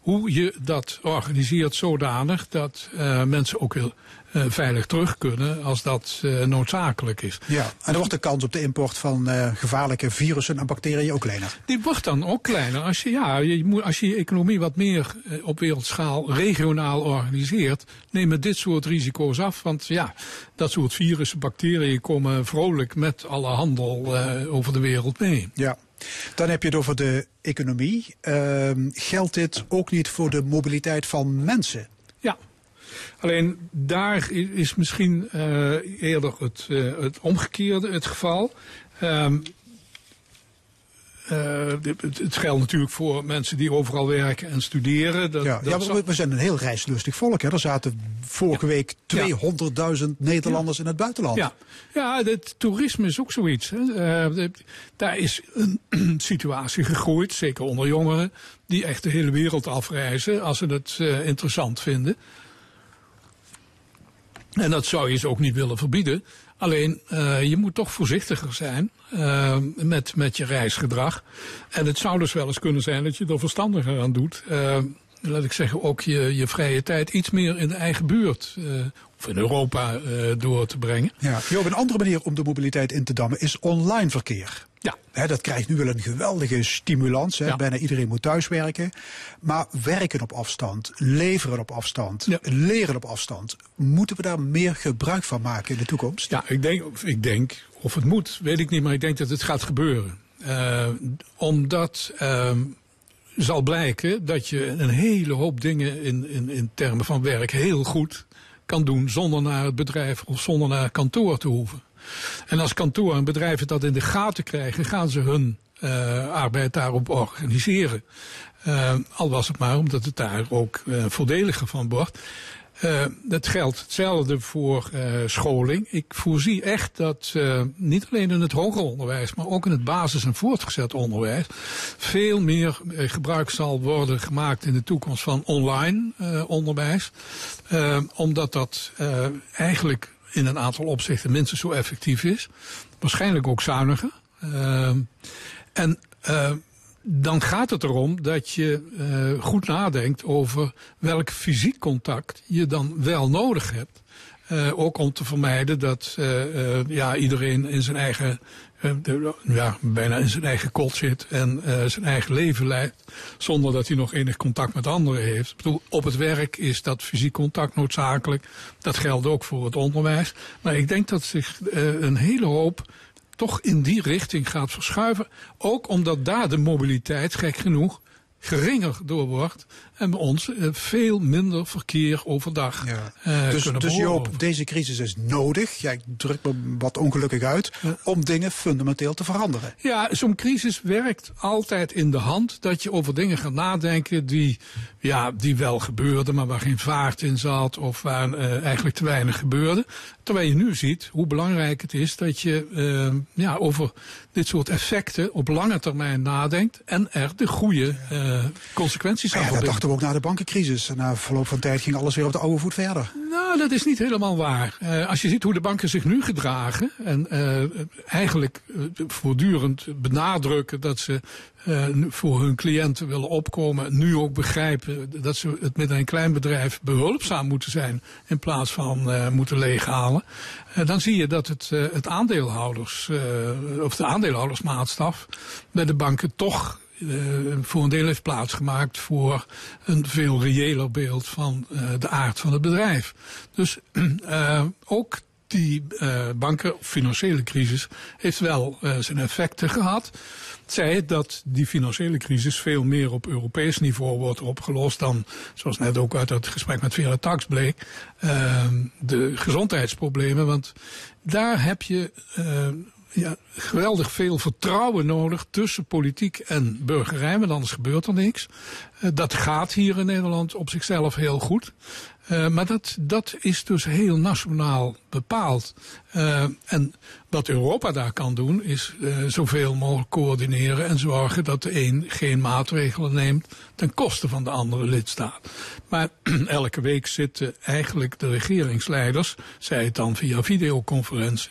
hoe je dat organiseert zodanig dat mensen ook heel uh, veilig terug kunnen als dat uh, noodzakelijk is. Ja, en dan wordt de kans op de import van uh, gevaarlijke virussen en bacteriën ook kleiner. Die wordt dan ook kleiner. Als je, ja, je, moet, als je je economie wat meer op wereldschaal regionaal organiseert, nemen dit soort risico's af. Want ja, dat soort virussen, bacteriën komen vrolijk met alle handel over de wereld mee. Ja. Dan heb je het over de economie. Ehm, geldt dit ook niet voor de mobiliteit van mensen? Alleen daar is misschien uh, eerder het, uh, het omgekeerde het geval. Um, uh, het, het, geldt natuurlijk voor mensen die overal werken en studeren. Dat, ja, dat ja we, we, zijn een heel reislustig volk. Hè. Er zaten vorige ja. week 200.000 Nederlanders ja. in het buitenland. Ja, ja het toerisme is ook zoiets. Hè. Uh, de, daar is een [CLEARS THROAT] situatie gegroeid, zeker onder jongeren, die echt de hele wereld afreizen als ze het uh, interessant vinden. En dat zou je ze ook niet willen verbieden. Alleen uh, je moet toch voorzichtiger zijn uh, met, met je reisgedrag. En het zou dus wel eens kunnen zijn dat je er verstandiger aan doet. Uh, laat ik zeggen, ook je, je vrije tijd iets meer in de eigen buurt of in Europa door te brengen. Ja, Joop, een andere manier om de mobiliteit in te dammen is online verkeer. Ja. He, dat krijgt nu wel een geweldige stimulans. He. Ja. Bijna iedereen moet thuiswerken. Maar werken op afstand, leveren op afstand, ja. leren op afstand. Moeten we daar meer gebruik van maken in de toekomst? Ja, ik denk, ik denk of het moet, weet ik niet. Maar ik denk dat het gaat gebeuren. Uh, omdat uh, zal blijken dat je een hele hoop dingen in, in, in termen van werk heel goed kan doen zonder naar het bedrijf of zonder naar kantoor te hoeven. En als kantoor en bedrijven dat in de gaten krijgen, gaan ze hun uh, arbeid daarop organiseren. Uh, al was het maar omdat het daar ook uh, voordeliger van wordt. Uh, dat geldt hetzelfde voor uh, scholing. Ik voorzie echt dat uh, niet alleen in het hoger onderwijs, maar ook in het basis- en voortgezet onderwijs veel meer gebruik zal worden gemaakt in de toekomst van online onderwijs. omdat dat eigenlijk in een aantal opzichten minstens zo effectief is. Waarschijnlijk ook zuiniger. En dan gaat het erom dat je uh, goed nadenkt over welk fysiek contact je dan wel nodig hebt. Uh, ook om te vermijden dat uh, ja, iedereen in zijn eigen de, ja, bijna in zijn eigen kot zit en zijn eigen leven leidt, zonder dat hij nog enig contact met anderen heeft. Ik bedoel, op het werk is dat fysiek contact noodzakelijk. Dat geldt ook voor het onderwijs. Maar ik denk dat zich een hele hoop toch in die richting gaat verschuiven. Ook omdat daar de mobiliteit, gek genoeg, geringer door wordt en bij ons uh, veel minder verkeer overdag ja. uh, dus, Dus Joop, deze crisis is nodig, jij drukt me wat ongelukkig uit, ja. om dingen fundamenteel te veranderen. Ja, zo'n crisis werkt altijd in de hand dat je over dingen gaat nadenken die, ja, die wel gebeurden, maar waar geen vaart in zat of waar uh, eigenlijk te weinig gebeurde. Terwijl je nu ziet hoe belangrijk het is dat je ja, over dit soort effecten op lange termijn nadenkt en er de goede consequenties aan ja, dat ook na de bankencrisis. En na verloop van tijd ging alles weer op de oude voet verder. Nou, dat is niet helemaal waar. Uh, als je ziet hoe de banken zich nu gedragen en uh, eigenlijk voortdurend benadrukken dat ze voor hun cliënten willen opkomen, nu ook begrijpen dat ze het met een klein bedrijf behulpzaam moeten zijn in plaats van moeten leeghalen. dan zie je dat het, het aandeelhouders, of de aandeelhoudersmaatstaf bij de banken toch voor een deel heeft plaatsgemaakt voor een veel reëler beeld van de aard van het bedrijf. Dus [CLEARS THROAT] ook die eh, banken, financiële crisis, heeft wel eh, zijn effecten gehad. Zij dat die financiële crisis veel meer op Europees niveau wordt opgelost dan, zoals net ook uit het gesprek met Vera Tax bleek, uh, de gezondheidsproblemen. Want daar heb je uh, ja, geweldig veel vertrouwen nodig tussen politiek en burgerij, want anders gebeurt er niks. Uh, dat gaat hier in Nederland op zichzelf heel goed. Uh, maar dat, dat is dus heel nationaal bepaald. Uh, en wat Europa daar kan doen, is uh, zoveel mogelijk coördineren en zorgen dat de een geen maatregelen neemt ten koste van de andere lidstaat. Maar [CLEARS THROAT] elke week zitten eigenlijk de regeringsleiders, zij het dan via videoconferentie,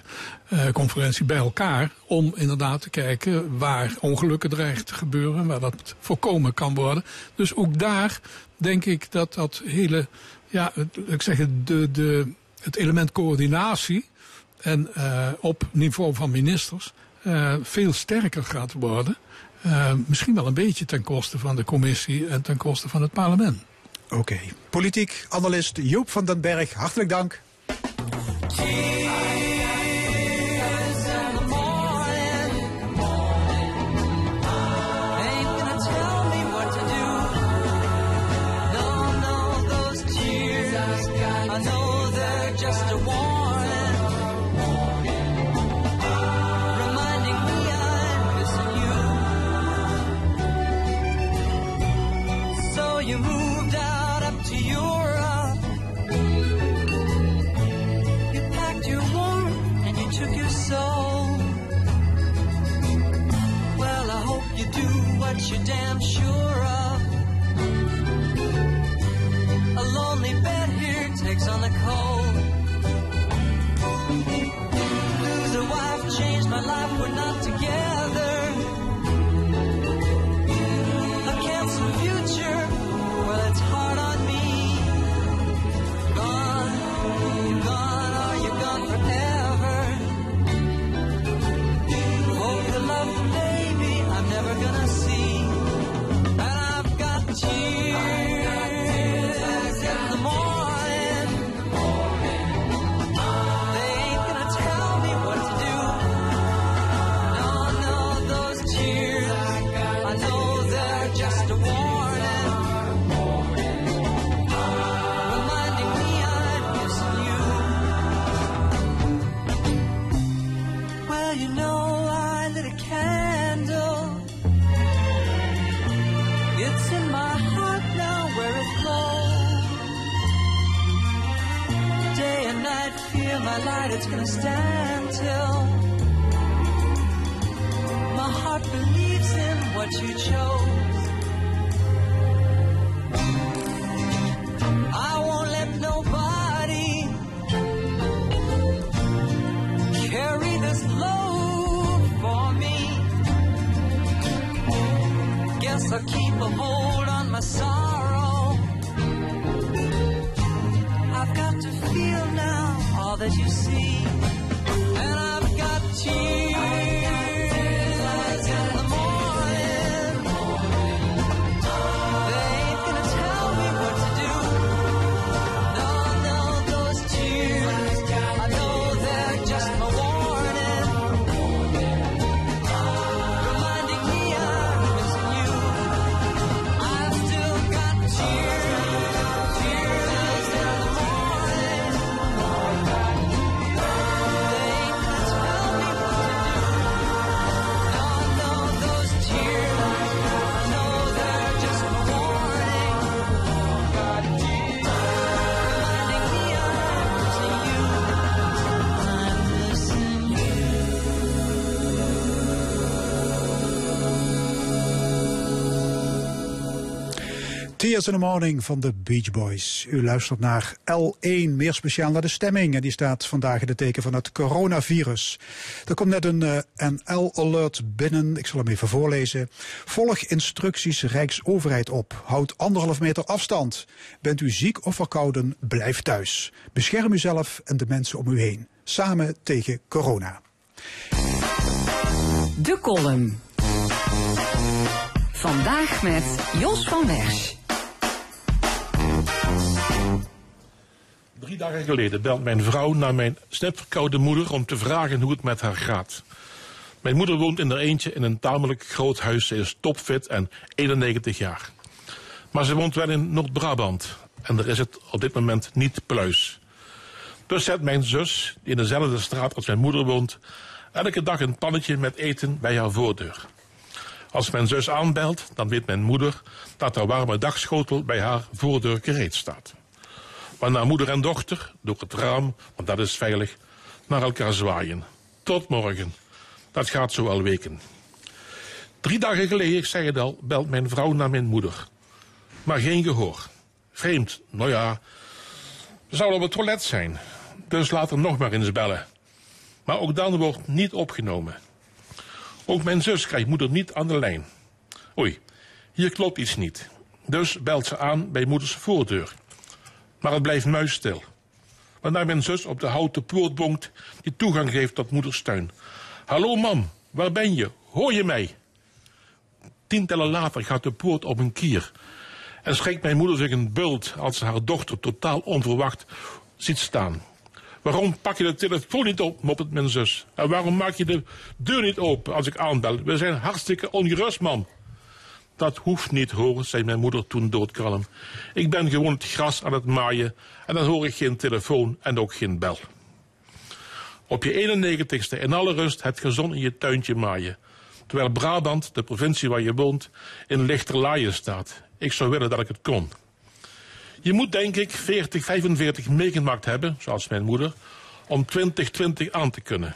conferentie bij elkaar, om inderdaad te kijken waar ongelukken dreigen te gebeuren, waar dat voorkomen kan worden. Dus ook daar denk ik dat dat hele ja, ik zeg het, de, de, het element coördinatie en uh, op niveau van ministers uh, veel sterker gaat worden. Uh, misschien wel een beetje ten koste van de commissie en ten koste van het parlement. Oké. Okay. Politiek analist Joop van den Berg, hartelijk dank. What you're damn sure of. A lonely bed here takes on the cold. Lose a wife, change my life, we're not together. Tears in the Morning van de Beach Boys. U luistert naar L1, meer speciaal naar de stemming. En die staat vandaag in het teken van het coronavirus. Er komt net een uh, NL-alert binnen. Ik zal hem even voorlezen. Volg instructies Rijksoverheid op. Houd anderhalf meter afstand. Bent u ziek of verkouden, blijf thuis. Bescherm uzelf en de mensen om u heen. Samen tegen corona. De column. Vandaag met Jos van Wersch. Drie dagen geleden belt mijn vrouw naar mijn snipverkoude moeder om te vragen hoe het met haar gaat. Mijn moeder woont in haar eentje in een tamelijk groot huis. Ze is topfit en 91 jaar. Maar ze woont wel in Noord-Brabant. En daar is het op dit moment niet pluis. Dus zet mijn zus, die in dezelfde straat als mijn moeder woont, elke dag een pannetje met eten bij haar voordeur. Als mijn zus aanbelt, dan weet mijn moeder dat haar warme dagschotel bij haar voordeur gereed staat. Waarna moeder en dochter, door het raam, want dat is veilig, naar elkaar zwaaien. Tot morgen. Dat gaat zo al weken. Drie dagen geleden, ik zei het al, belt mijn vrouw naar mijn moeder. Maar geen gehoor. Vreemd, nou ja. Ze zou op het toilet zijn. Dus laat er nog maar eens bellen. Maar ook dan wordt niet opgenomen. Ook mijn zus krijgt moeder niet aan de lijn. Oei, hier klopt iets niet. Dus belt ze aan bij moeders voordeur. Maar het blijft muisstil. Waarna mijn zus op de houten poort bonkt die toegang geeft tot moeders tuin. Hallo mam, waar ben je? Hoor je mij? Tientallen later gaat de poort op een kier. En schrikt mijn moeder zich een bult als ze haar dochter totaal onverwacht ziet staan. Waarom pak je de telefoon niet op, moppert mijn zus? En waarom maak je de deur niet open als ik aanbel? We zijn hartstikke ongerust, man. Dat hoeft niet, hoor, zei mijn moeder toen doodkalm. Ik ben gewoon het gras aan het maaien en dan hoor ik geen telefoon en ook geen bel. Op je 91ste in alle rust het gezond in je tuintje maaien. Terwijl Brabant, de provincie waar je woont, in lichterlaaien staat. Ik zou willen dat ik het kon. Je moet denk ik 40, 45 meegemaakt hebben, zoals mijn moeder, om 2020 aan te kunnen.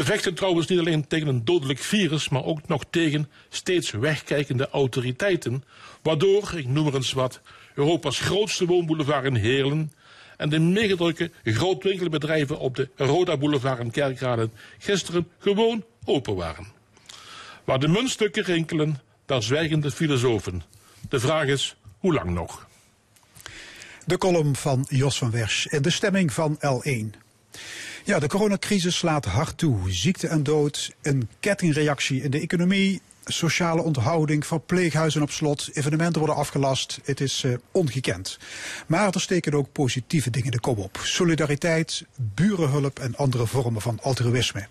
We vechten trouwens niet alleen tegen een dodelijk virus, maar ook nog tegen steeds wegkijkende autoriteiten, waardoor, ik noem er eens wat, Europa's grootste woonboulevard in Heerlen en de meegedrukke grootwinkelbedrijven op de Roda Boulevard in Kerkrade gisteren gewoon open waren. Waar de muntstukken rinkelen, daar zwijgen de filosofen. De vraag is, hoe lang nog? De column van Jos van Wersch en de stemming van L1. Ja, de coronacrisis slaat hard toe. Ziekte en dood, een kettingreactie in de economie, sociale onthouding, verpleeghuizen op slot, evenementen worden afgelast. Het is eh, ongekend. Maar er steken ook positieve dingen de kom op. Solidariteit, burenhulp en andere vormen van altruïsme.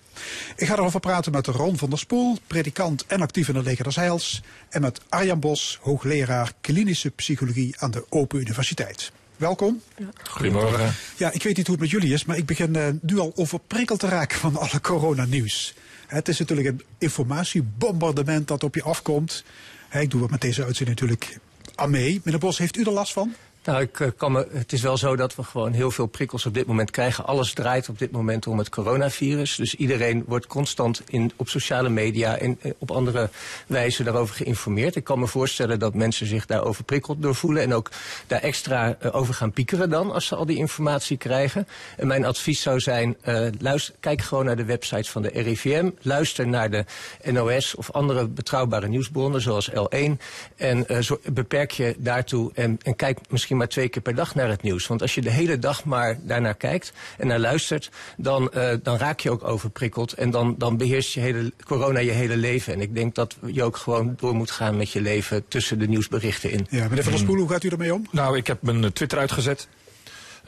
Ik ga erover praten met Ron van der Spoel, predikant en actief in het leger Heils. En met Arjan Bos, hoogleraar klinische psychologie aan de Open Universiteit. Welkom. Goedemorgen. Ja, ik weet niet hoe het met jullie is, maar ik begin eh, nu al overprikkeld te raken van alle coronanieuws. Het is natuurlijk een informatiebombardement dat op je afkomt. Ik doe het met deze uitzending natuurlijk aan mee. Meneer Bos, heeft u er last van? Nou, ik, eh, het is wel zo dat we gewoon heel veel prikkels op dit moment krijgen. Alles draait op dit moment om het coronavirus. Dus iedereen wordt constant in, op sociale media en eh, op andere wijze daarover geïnformeerd. Ik kan me voorstellen dat mensen zich daar overprikkeld door voelen. En ook daar extra eh, over gaan piekeren dan als ze al die informatie krijgen. En mijn advies zou zijn, luister, kijk gewoon naar de websites van de RIVM. Luister naar de NOS of andere betrouwbare nieuwsbronnen zoals L1. En beperk je daartoe en, en kijk misschien maar twee keer per dag naar het nieuws. Want als je de hele dag maar daarnaar kijkt en naar luistert, dan, eh, dan raak je ook overprikkeld. En dan, dan beheerst je hele, corona je hele leven. En ik denk dat je ook gewoon door moet gaan met je leven tussen de nieuwsberichten in. Ja, meneer Van der Spoel, hoe gaat u ermee om? Nou, ik heb mijn Twitter uitgezet.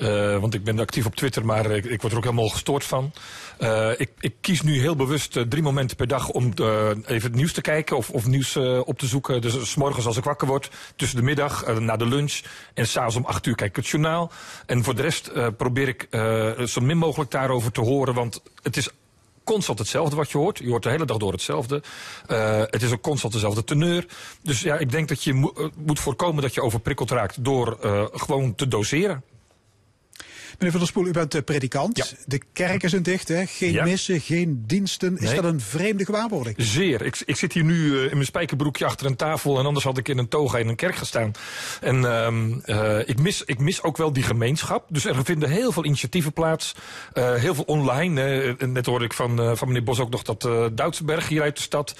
Eh, want ik ben actief op Twitter, maar ik, ik word er ook helemaal gestoord van. Eh, ik, ik kies nu heel bewust eh, drie momenten per dag om eh, even het nieuws te kijken of, of nieuws op te zoeken. Dus s morgens als ik wakker word, tussen de middag, na de lunch en s'avonds om acht uur kijk ik het journaal. En voor de rest probeer ik zo min mogelijk daarover te horen, want het is constant hetzelfde wat je hoort. Je hoort de hele dag door hetzelfde. Het is ook constant dezelfde teneur. Dus ja, ik denk dat je mo- moet voorkomen dat je overprikkeld raakt door gewoon te doseren. Meneer Van der Spoel, u bent eh, predikant. Ja. De kerken zijn dicht, hè? geen Ja. missen, geen diensten. Is Nee. dat een vreemde gewaarwording? Zeer. Ik, ik zit hier nu eh, in mijn spijkerbroekje achter een tafel en anders had ik in een toga in een kerk gestaan. En ehm, eh, ik, mis, ik mis ook wel die gemeenschap. Dus er vinden heel veel initiatieven plaats. heel veel online. net hoorde ik van, van meneer Bos ook nog dat eh Doudsberg hier uit de stad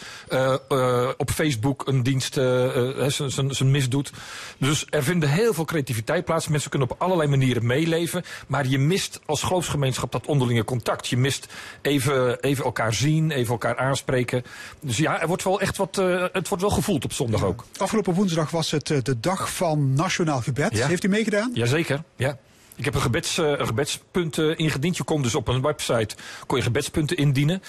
op Facebook een dienst zijn mis doet. Dus er vinden heel veel creativiteit plaats. Mensen kunnen op allerlei manieren meeleven. Maar je mist als geloofsgemeenschap dat onderlinge contact. Je mist even, even elkaar zien, even elkaar aanspreken. Dus ja, er wordt wel echt wat, eh, het wordt wel gevoeld op zondag ook. Afgelopen woensdag was het eh, de dag van Nationaal Gebed. Ja. Heeft u meegedaan? Jazeker, ja. Ik heb een, gebeds, eh, een gebedspunt ingediend. Je kon dus op een website kon je gebedspunten indienen.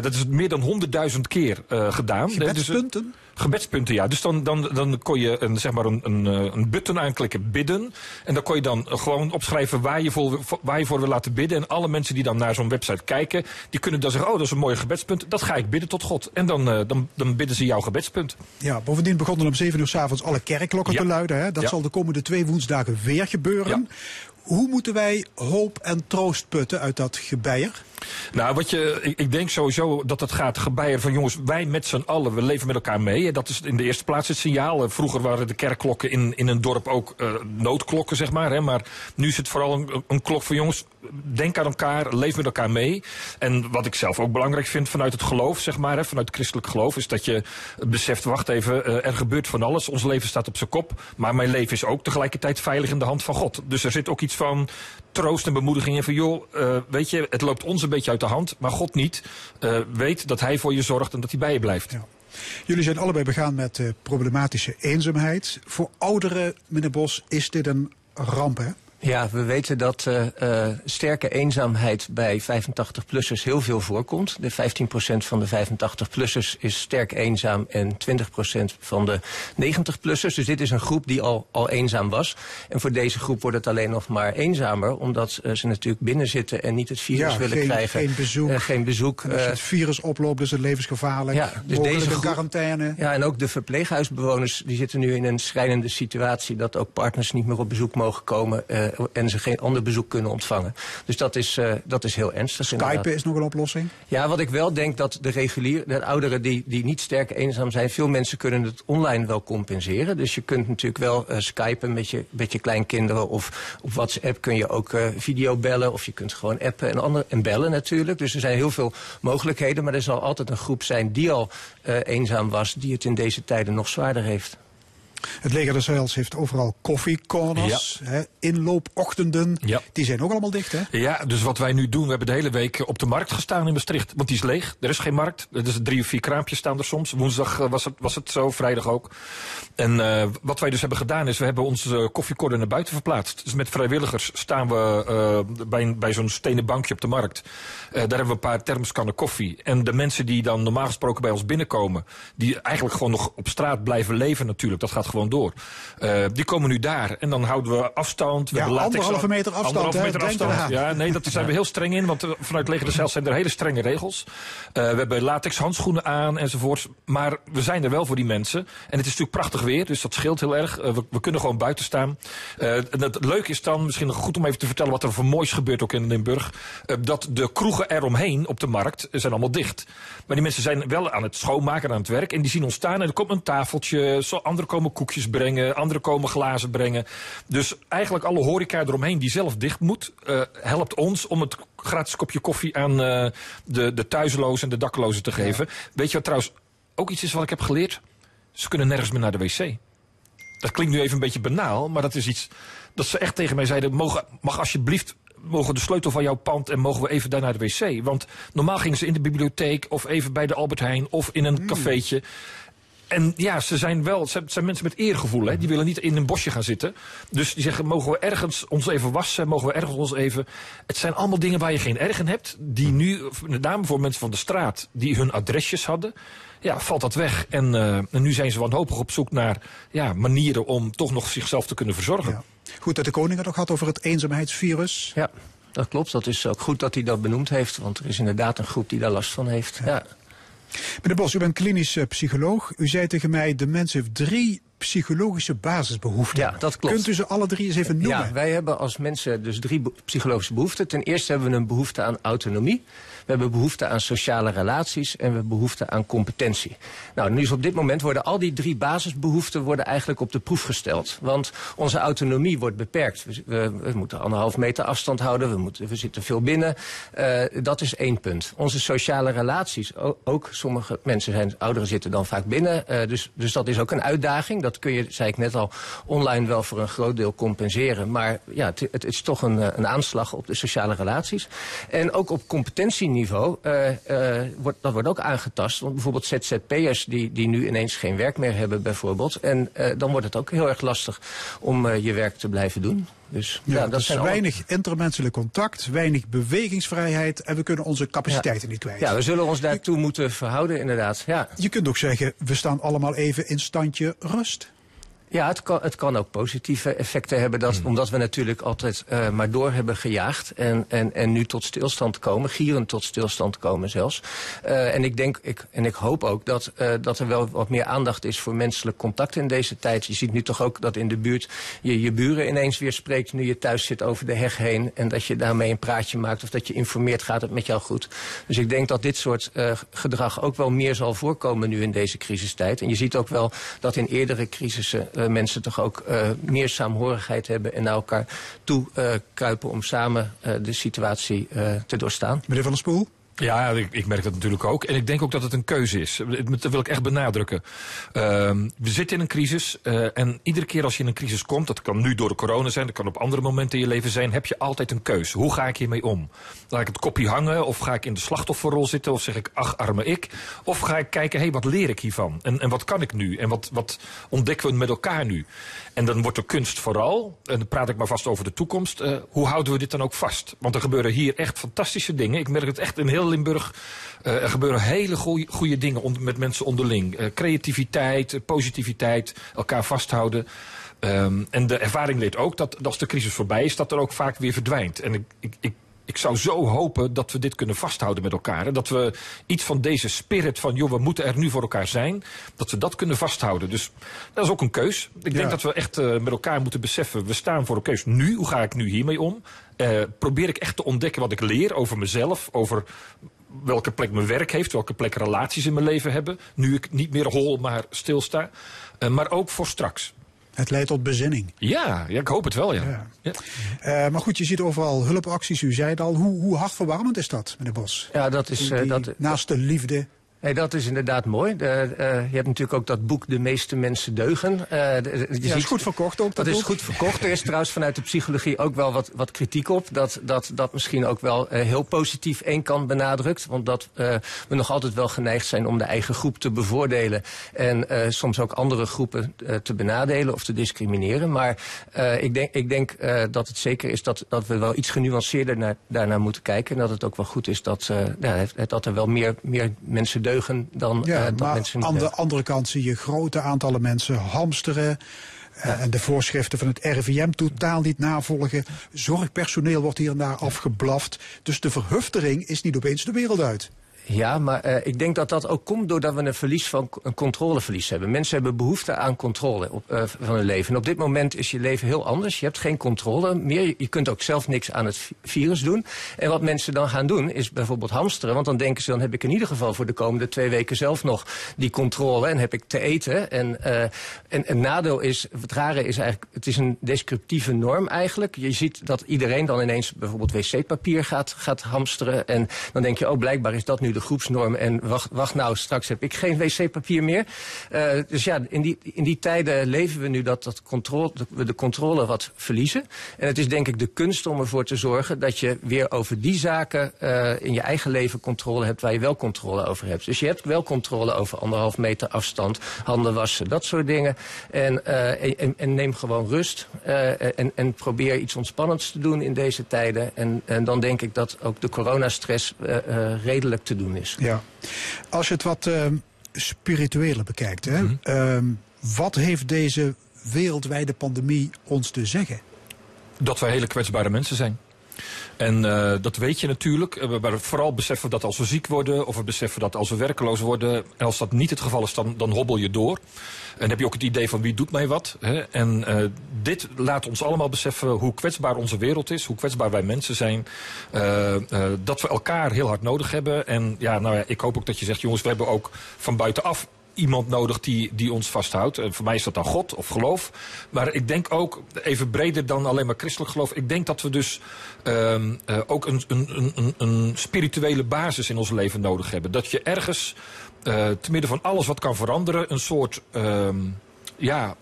Dat is meer dan 100.000 keer gedaan. Dus, Gebedspunten? Gebedspunten, ja. Dus dan, dan, dan kon je een, zeg maar een, een, eh, een button aanklikken, bidden. En dan kon je dan gewoon opschrijven waar je, voor, waar je voor wil laten bidden. En alle mensen die dan naar zo'n website kijken, die kunnen dan zeggen, oh, dat is een mooie gebedspunt. Dat ga ik bidden tot God. En dan, eh, dan, dan bidden ze jouw gebedspunt. Ja, bovendien begonnen om 7 uur s'avonds alle kerkklokken Ja. te luiden. Hè? Dat Ja. zal de komende twee woensdagen weer gebeuren. Hoe moeten wij hoop en troost putten uit dat gebeier? Nou, wat je, ik, denk sowieso dat het gaat gebeieren van jongens, wij met z'n allen, we leven met elkaar mee. Dat is in de eerste plaats het signaal. Eh, Vroeger waren de kerkklokken in, in een dorp ook eh, noodklokken, zeg maar. Hè, maar nu is het vooral een, een klok van jongens, denk aan elkaar, leef met elkaar mee. En wat ik zelf ook belangrijk vind vanuit het geloof, zeg maar, hè, vanuit het christelijk geloof, is dat je beseft, wacht even, eh, er gebeurt van alles. Ons leven staat op zijn kop, maar mijn leven is ook tegelijkertijd veilig in de hand van God. Dus er zit ook iets van troost en bemoediging in van joh, eh, weet je, het loopt ons een beetje uit de hand, maar God niet. Eh, weet dat hij voor je zorgt en dat hij bij je blijft. Jullie zijn allebei begaan met problematische eenzaamheid. Voor ouderen, meneer Bos, is dit een ramp, hè? Ja, we weten dat eh, eh, sterke eenzaamheid bij 85-plussers heel veel voorkomt. De 15% van de 85-plussers is sterk eenzaam en 20% van de 90-plussers. Dus dit is een groep die al, al eenzaam was. En voor deze groep wordt het alleen nog maar eenzamer, omdat eh, ze natuurlijk binnen zitten en niet het virus Ja, willen geen- krijgen. geen bezoek. Geen bezoek. En als je het virus oploopt, is het levensgevaarlijk. Ja, dus deze groep- quarantaine. Ja, en ook de verpleeghuisbewoners die zitten nu in een schrijnende situatie dat ook partners niet meer op bezoek mogen komen en ze geen ander bezoek kunnen ontvangen. Dus dat is, eh, dat is heel ernstig. inderdaad. Skype is nog een oplossing. Ja, wat ik wel denk dat de regulier, de ouderen die, die niet sterk eenzaam zijn, veel mensen kunnen het online wel compenseren. Dus je kunt natuurlijk wel eh, skypen met je, met je kleinkinderen of op WhatsApp kun je ook eh, video bellen of je kunt gewoon appen en, ander, en bellen natuurlijk. Dus er zijn heel veel mogelijkheden, maar er zal altijd een groep zijn die al eh, eenzaam was, die het in deze tijden nog zwaarder heeft. Het leger des Heils heeft overal koffiecorners, hè, inloopochtenden. Ja. Die zijn ook allemaal dicht, hè? Ja, dus wat wij nu doen, we hebben de hele week op de markt gestaan in Maastricht. Want die is leeg, er is geen markt. Er is drie of vier kraampjes staan er soms. Woensdag eh, was het, was het zo, vrijdag ook. En eh, wat wij dus hebben gedaan is, we hebben onze koffiekorder naar buiten verplaatst. Dus met vrijwilligers staan we eh, bij, bij zo'n stenen bankje op de markt. Daar hebben we een paar thermoskannen koffie. En de mensen die dan normaal gesproken bij ons binnenkomen... die eigenlijk gewoon nog op straat blijven leven natuurlijk, dat gaat gewoon door. Eh, die komen nu daar en dan houden we afstand. We Ja, anderhalve meter afstand, Anderhalve meter afstand. Ja, nee, dat zijn we heel streng in. Want eh, vanuit Leger des Heils zijn er hele strenge regels. Eh, we hebben latex handschoenen aan enzovoorts. Maar we zijn er wel voor die mensen. En het is natuurlijk prachtig weer, dus dat scheelt heel erg. We, we kunnen gewoon buiten staan. En het leuke is dan, misschien nog goed om even te vertellen... wat er voor moois gebeurt ook in Limburg. dat de kroegen eromheen op de markt zijn allemaal dicht. Maar die mensen zijn wel aan het schoonmaken, aan het werk. En die zien ons staan en er komt een tafeltje. Zo, anderen komen koekjes brengen, anderen komen glazen brengen. Dus eigenlijk alle horeca eromheen die zelf dicht moet... eh, helpt ons om het gratis kopje koffie aan eh, de, de thuislozen en de daklozen te geven. Weet je wat trouwens ook iets is wat ik heb geleerd? Ze kunnen nergens meer naar de wc. Dat klinkt nu even een beetje banaal, maar dat is iets dat ze echt tegen mij zeiden: mogen, mag alsjeblieft. Mogen de sleutel van jouw pand en mogen we even daar naar de wc? Want normaal gingen ze in de bibliotheek of even bij de Albert Heijn of in een cafeetje. En ja, ze zijn wel, ze zijn mensen met eergevoel. Hè? Die willen niet in een bosje gaan zitten. Dus die zeggen, mogen we ergens ons even wassen? Mogen we ergens ons even... Het zijn allemaal dingen waar je geen erg in hebt. Die nu, met name voor mensen van de straat, die hun adresjes hadden. Ja, valt dat weg. En, eh, en nu zijn ze wanhopig op zoek naar ja, manieren om toch nog zichzelf te kunnen verzorgen. Ja. Goed dat de koning het nog had over het eenzaamheidsvirus. Ja, dat klopt. Dat is ook goed dat hij dat benoemd heeft, want er is inderdaad een groep die daar last van heeft. Ja. Meneer Bos, u bent klinisch eh, psycholoog. U zei tegen mij, de mens heeft drie psychologische basisbehoeften. Ja, dat klopt. Kunt u ze alle drie eens even noemen? Ja, wij hebben als mensen dus drie psychologische behoeften. Ten eerste hebben we een behoefte aan autonomie. We hebben behoefte aan sociale relaties en we hebben behoefte aan competentie. Nou, nu is op dit moment worden al die drie basisbehoeften worden eigenlijk op de proef gesteld. Want onze autonomie wordt beperkt. We, moeten anderhalf meter afstand houden, we, moeten, zitten veel binnen. Eh, dat is één punt. Onze sociale relaties, ook sommige mensen zijn, ouderen zitten dan vaak binnen. eh, dus, dus dat is ook een uitdaging. Dat kun je, zei ik net al, online wel voor een groot deel compenseren. Maar ja, het, het is toch een, eh, een aanslag op de sociale relaties. En ook op competentieniveau niveau, eh, eh, wordt, dat wordt ook aangetast. Want bijvoorbeeld ZZP'ers die, die nu ineens geen werk meer hebben bijvoorbeeld. En eh, dan wordt het ook heel erg lastig om je werk te blijven doen. Dus ja, Ja, dat dus zijn alle- weinig intermenselijk contact, weinig bewegingsvrijheid en we kunnen onze capaciteiten niet kwijt. Ja, we zullen ons daartoe moeten verhouden inderdaad. Ja. Je kunt ook zeggen, we staan allemaal even in standje rust. Ja, het kan, het kan ook positieve effecten hebben. Dat, Omdat we natuurlijk altijd eh, maar door hebben gejaagd. En, en, en nu tot stilstand komen, gierend tot stilstand komen zelfs. Eh, en ik denk ik, en ik hoop ook dat, eh, dat er wel wat meer aandacht is voor menselijk contact in deze tijd. Je ziet nu toch ook dat in de buurt je je buren ineens weer spreekt nu je thuis zit over de heg heen. En dat je daarmee een praatje maakt of dat je informeert gaat het met jou goed. Dus ik denk dat dit soort gedrag ook wel meer zal voorkomen nu in deze crisistijd. En je ziet ook wel dat in eerdere crisissen eh, mensen toch ook eh, meer saamhorigheid hebben en naar elkaar toe eh, kruipen om samen de situatie te doorstaan. Meneer Van der Spoel? Ja, ik, ik merk dat natuurlijk ook. En ik denk ook dat het een keuze is. Dat wil ik echt benadrukken. Ehm, we zitten in een crisis. eh, en iedere keer als je in een crisis komt, dat kan nu door de corona zijn, dat kan op andere momenten in je leven zijn, heb je altijd een keuze. Hoe ga ik hiermee om? Laat ik het kopje hangen? Of ga ik in de slachtofferrol zitten? Of zeg ik, ach, arme ik? Of ga ik kijken, hé, hey, wat leer ik hiervan? En, en wat kan ik nu? En wat, wat ontdekken we met elkaar nu? En dan wordt de kunst vooral, en dan praat ik maar vast over de toekomst, eh, hoe houden we dit dan ook vast? Want er gebeuren hier echt fantastische dingen. Ik merk het echt in heel Limburg. eh, er gebeuren hele goede dingen met mensen onderling. Eh, creativiteit, positiviteit, elkaar vasthouden. Ehm, en de ervaring leert ook dat, dat als de crisis voorbij is, dat er ook vaak weer verdwijnt. En ik, ik, ik, ik zou zo hopen dat we dit kunnen vasthouden met elkaar. Hè? Dat we iets van deze spirit van, joh, we moeten er nu voor elkaar zijn, dat we dat kunnen vasthouden. Dus dat is ook een keus. Ik Ja. denk dat we echt eh, met elkaar moeten beseffen, we staan voor een keus nu. Hoe ga ik nu hiermee om? Eh, probeer ik echt te ontdekken wat ik leer over mezelf, over welke plek mijn werk heeft, welke plek relaties in mijn leven hebben. Nu ik niet meer hol, maar stilsta. Eh, maar ook voor straks. Het leidt tot bezinning. Ja, ja ik hoop het wel, ja. Ja. ja. Eh, maar goed, je ziet overal hulpacties. U zei het al. Hoe, hoe hartverwarmend is dat, meneer Bos? Ja, dat is, eh, Die- dat, naast de liefde. Nee, dat is inderdaad mooi. Eh, je hebt natuurlijk ook dat boek De meeste mensen deugen. De- de- je Ja, is goed verkocht ook. Dat is boek. goed verkocht. Er is trouwens vanuit de psychologie ook wel wat, wat kritiek op. Dat, dat dat misschien ook wel eh, heel positief één kant benadrukt. Want dat we nog altijd wel geneigd zijn om de eigen groep te bevoordelen. En soms ook andere groepen te benadelen of te discrimineren. Maar ik denk, ik denk dat het zeker is dat, dat we wel iets genuanceerder naar, daarnaar moeten kijken. En dat het ook wel goed is dat, ja, dat er wel meer, meer mensen deugen dan, Ja, eh, dan maar mensen aan de andere kant zie je grote aantallen mensen hamsteren. eh, En de voorschriften van het RIVM totaal niet navolgen. Zorgpersoneel wordt hier en daar afgeblaft. Dus de verhuftering is niet opeens de wereld uit. Ja, maar eh, ik denk dat dat ook komt doordat we een verlies van een controleverlies hebben. Mensen hebben behoefte aan controle op, eh, van hun leven. En op dit moment is je leven heel anders. Je hebt geen controle meer. Je kunt ook zelf niks aan het vi- virus doen. En wat mensen dan gaan doen is bijvoorbeeld hamsteren. Want dan denken ze, dan heb ik in ieder geval voor de komende twee weken zelf nog die controle. En heb ik te eten. En, eh, en een nadeel is, het rare is eigenlijk, het is een descriptieve norm eigenlijk. Je ziet dat iedereen dan ineens bijvoorbeeld wc-papier gaat, gaat hamsteren. En dan denk je, oh blijkbaar is dat nu de groepsnorm. En wacht, wacht nou, straks heb ik geen wc-papier meer. Eh, dus ja, in die, in die tijden leven we nu dat, dat controle, we de controle wat verliezen. En het is denk ik de kunst om ervoor te zorgen dat je weer over die zaken eh, in je eigen leven controle hebt waar je wel controle over hebt. Dus je hebt wel controle over anderhalf meter afstand, handen wassen, dat soort dingen. En, eh, en, neem gewoon rust en, en probeer iets ontspannends te doen in deze tijden. En, en dan denk ik dat ook de coronastress redelijk te doen is. Ja. Als je het wat ehm, spiritueler bekijkt, hè, Mhm. ehm, wat heeft deze wereldwijde pandemie ons te zeggen? dat wij hele kwetsbare mensen zijn. En eh, dat weet je natuurlijk. Eh, Maar vooral beseffen dat als we ziek worden, of we beseffen dat als we werkeloos worden. En als dat niet het geval is, dan, dan hobbel je door. En heb je ook het idee van wie doet mij wat. Hè? En eh, dit laat ons allemaal beseffen hoe kwetsbaar onze wereld is, hoe kwetsbaar wij mensen zijn. Dat we elkaar heel hard nodig hebben. En ja, nou ja, ik hoop ook dat je zegt, jongens, we hebben ook van buitenaf iemand nodig die, die ons vasthoudt. En voor mij is dat dan God of geloof. Maar ik denk ook, even breder dan alleen maar christelijk geloof. Ik denk dat we dus ehm, eh, ook een, een, een, een spirituele basis in ons leven nodig hebben. Dat je ergens, eh te midden van alles wat kan veranderen, een soort, ehm, ja,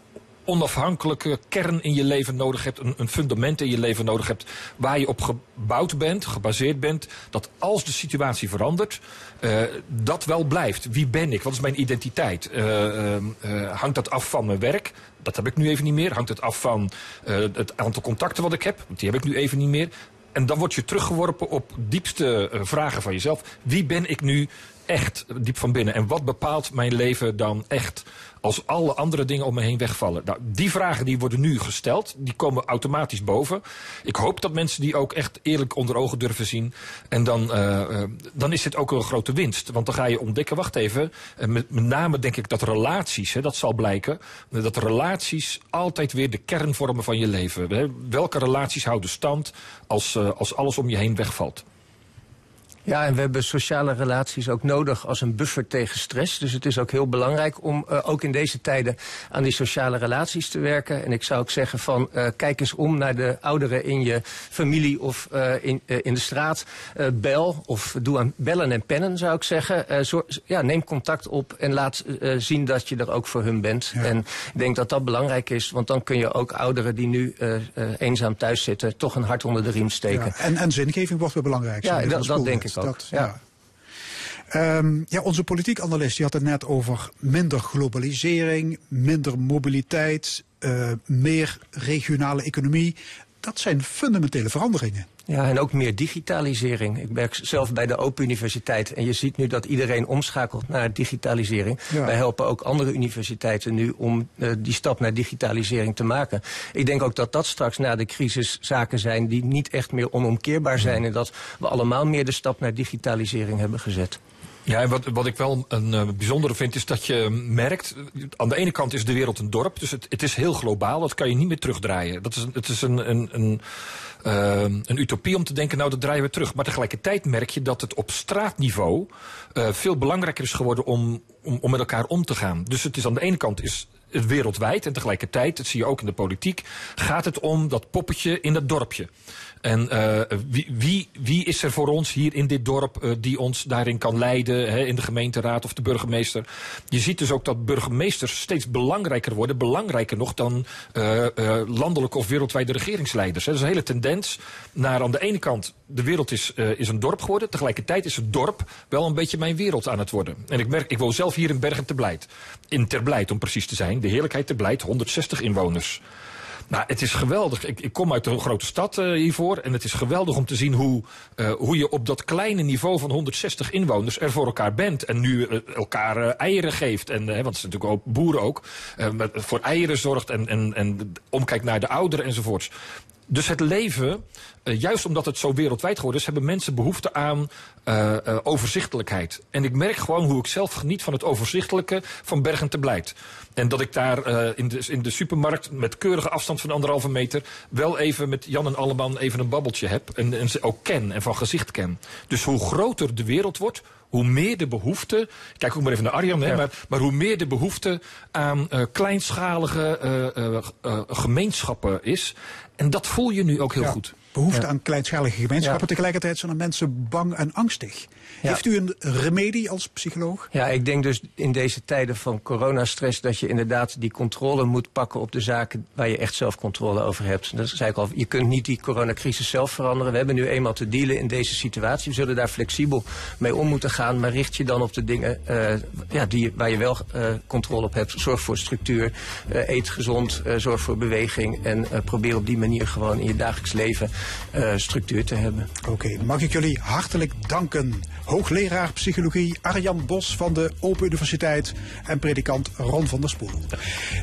onafhankelijke kern in je leven nodig hebt, een, een fundament in je leven nodig hebt, waar je op gebouwd bent, gebaseerd bent, dat als de situatie verandert, eh, dat wel blijft. Wie ben ik? Wat is mijn identiteit? Eh, eh, hangt dat af van mijn werk? Dat heb ik nu even niet meer. Hangt het af van het aantal contacten wat ik heb? Die heb ik nu even niet meer. En dan word je teruggeworpen op diepste vragen van jezelf. Wie ben ik nu echt diep van binnen? En wat bepaalt mijn leven dan echt? Als alle andere dingen om me heen wegvallen. Nou, die vragen die worden nu gesteld. Die komen automatisch boven. Ik hoop dat mensen die ook echt eerlijk onder ogen durven zien. En dan, eh, dan is dit ook een grote winst. Want dan ga je ontdekken, wacht even. eh, met, met name denk ik dat relaties, hè, dat zal blijken. Dat relaties altijd weer de kern vormen van je leven. Hè. Welke relaties houden stand als, eh, als alles om je heen wegvalt? Ja, en we hebben sociale relaties ook nodig als een buffer tegen stress. Dus het is ook heel belangrijk om uh, ook in deze tijden aan die sociale relaties te werken. En ik zou ook zeggen van uh, kijk eens om naar de ouderen in je familie of uh, in, in de straat. bel of doe aan bellen en pennen zou ik zeggen. Zo, ja, neem contact op en laat zien dat je er ook voor hun bent. Ja. En ik denk dat dat belangrijk is, want dan kun je ook ouderen die nu eenzaam thuis zitten toch een hart onder de riem steken. Ja, en, en zingeving wordt weer belangrijk. Ja, dat, dat denk ik. Dat, ja. Ja. Um, ja, onze politiek analist die had het net over minder globalisering, minder mobiliteit, uh, meer regionale economie. Dat zijn fundamentele veranderingen. Ja, en ook meer digitalisering. Ik werk zelf bij de Open Universiteit en je ziet nu dat iedereen omschakelt naar digitalisering. Ja. Wij helpen ook andere universiteiten nu om uh, die stap naar digitalisering te maken. Ik denk ook dat dat straks na de crisis zaken zijn die niet echt meer onomkeerbaar zijn en dat we allemaal meer de stap naar digitalisering hebben gezet. Ja, wat, wat ik wel een uh, bijzondere vind is dat je merkt... aan de ene kant is de wereld een dorp, dus het, het is heel globaal. Dat kan je niet meer terugdraaien. Dat is, het is een, een, een, uh, een utopie om te denken, nou dat draaien we terug. Maar tegelijkertijd merk je dat het op straatniveau... Uh, veel belangrijker is geworden om, om, om met elkaar om te gaan. Dus het is aan de ene kant is wereldwijd en tegelijkertijd, dat zie je ook in de politiek... gaat het om dat poppetje in dat dorpje. En uh, wie, wie, wie is er voor ons hier in dit dorp uh, die ons daarin kan leiden, hè, in de gemeenteraad of de burgemeester? Je ziet dus ook dat burgemeesters steeds belangrijker worden, belangrijker nog dan uh, landelijke of wereldwijde regeringsleiders. Hè. Dat is een hele tendens naar aan de ene kant, de wereld is, is een dorp geworden, tegelijkertijd is het dorp wel een beetje mijn wereld aan het worden. En ik merk, ik woon zelf hier in Bergen te Blijt, in Ter Blijt om precies te zijn, de heerlijkheid Blijt, 160 inwoners. Nou, het is geweldig. Ik, ik kom uit een grote stad uh, hiervoor. En het is geweldig om te zien hoe, uh, hoe je op dat kleine niveau van 160 inwoners er voor elkaar bent. En nu elkaar eieren geeft. En, want het is natuurlijk ook boeren ook. Voor eieren zorgt en, en, en omkijkt naar de ouderen enzovoorts. Dus het leven, uh, juist omdat het zo wereldwijd geworden is, hebben mensen behoefte aan uh, uh, overzichtelijkheid. En ik merk gewoon hoe ik zelf geniet van het overzichtelijke van Bergen te Blijt. En dat ik daar in de, in, de, supermarkt met keurige afstand van anderhalve meter wel even met Jan en Alleman even een babbeltje heb. En, en ze ook ken en van gezicht ken. Dus hoe groter de wereld wordt, hoe meer de behoefte, kijk ook maar even naar Arjan, hè, ja. maar, maar hoe meer de behoefte aan uh, kleinschalige uh, uh, gemeenschappen is. En dat voel je nu ook heel ja. goed. Behoefte aan kleinschalige gemeenschappen. Tegelijkertijd zijn er mensen bang en angstig. Heeft u een remedie als psycholoog? Ja, ik denk dus in deze tijden van coronastress dat je inderdaad die controle moet pakken op de zaken waar je echt zelf controle over hebt. Dat zei ik al, je kunt niet die coronacrisis zelf veranderen. We hebben nu eenmaal te dealen in deze situatie. We zullen daar flexibel mee om moeten gaan, maar richt je dan op de dingen uh, ja, die, waar je wel uh, controle op hebt. Zorg voor structuur, uh, eet gezond, zorg voor beweging en probeer op die manier gewoon in je dagelijks leven structuur te hebben. Oké, okay, mag ik jullie hartelijk danken. Hoogleraar psychologie Arjan Bos van de Open Universiteit en predikant Ron van der Spoel.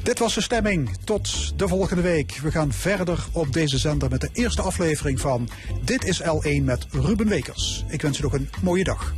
Dit was de stemming. Tot de volgende week. We gaan verder op deze zender met de eerste aflevering van Dit is L1 met Ruben Wekers. Ik wens u nog een mooie dag.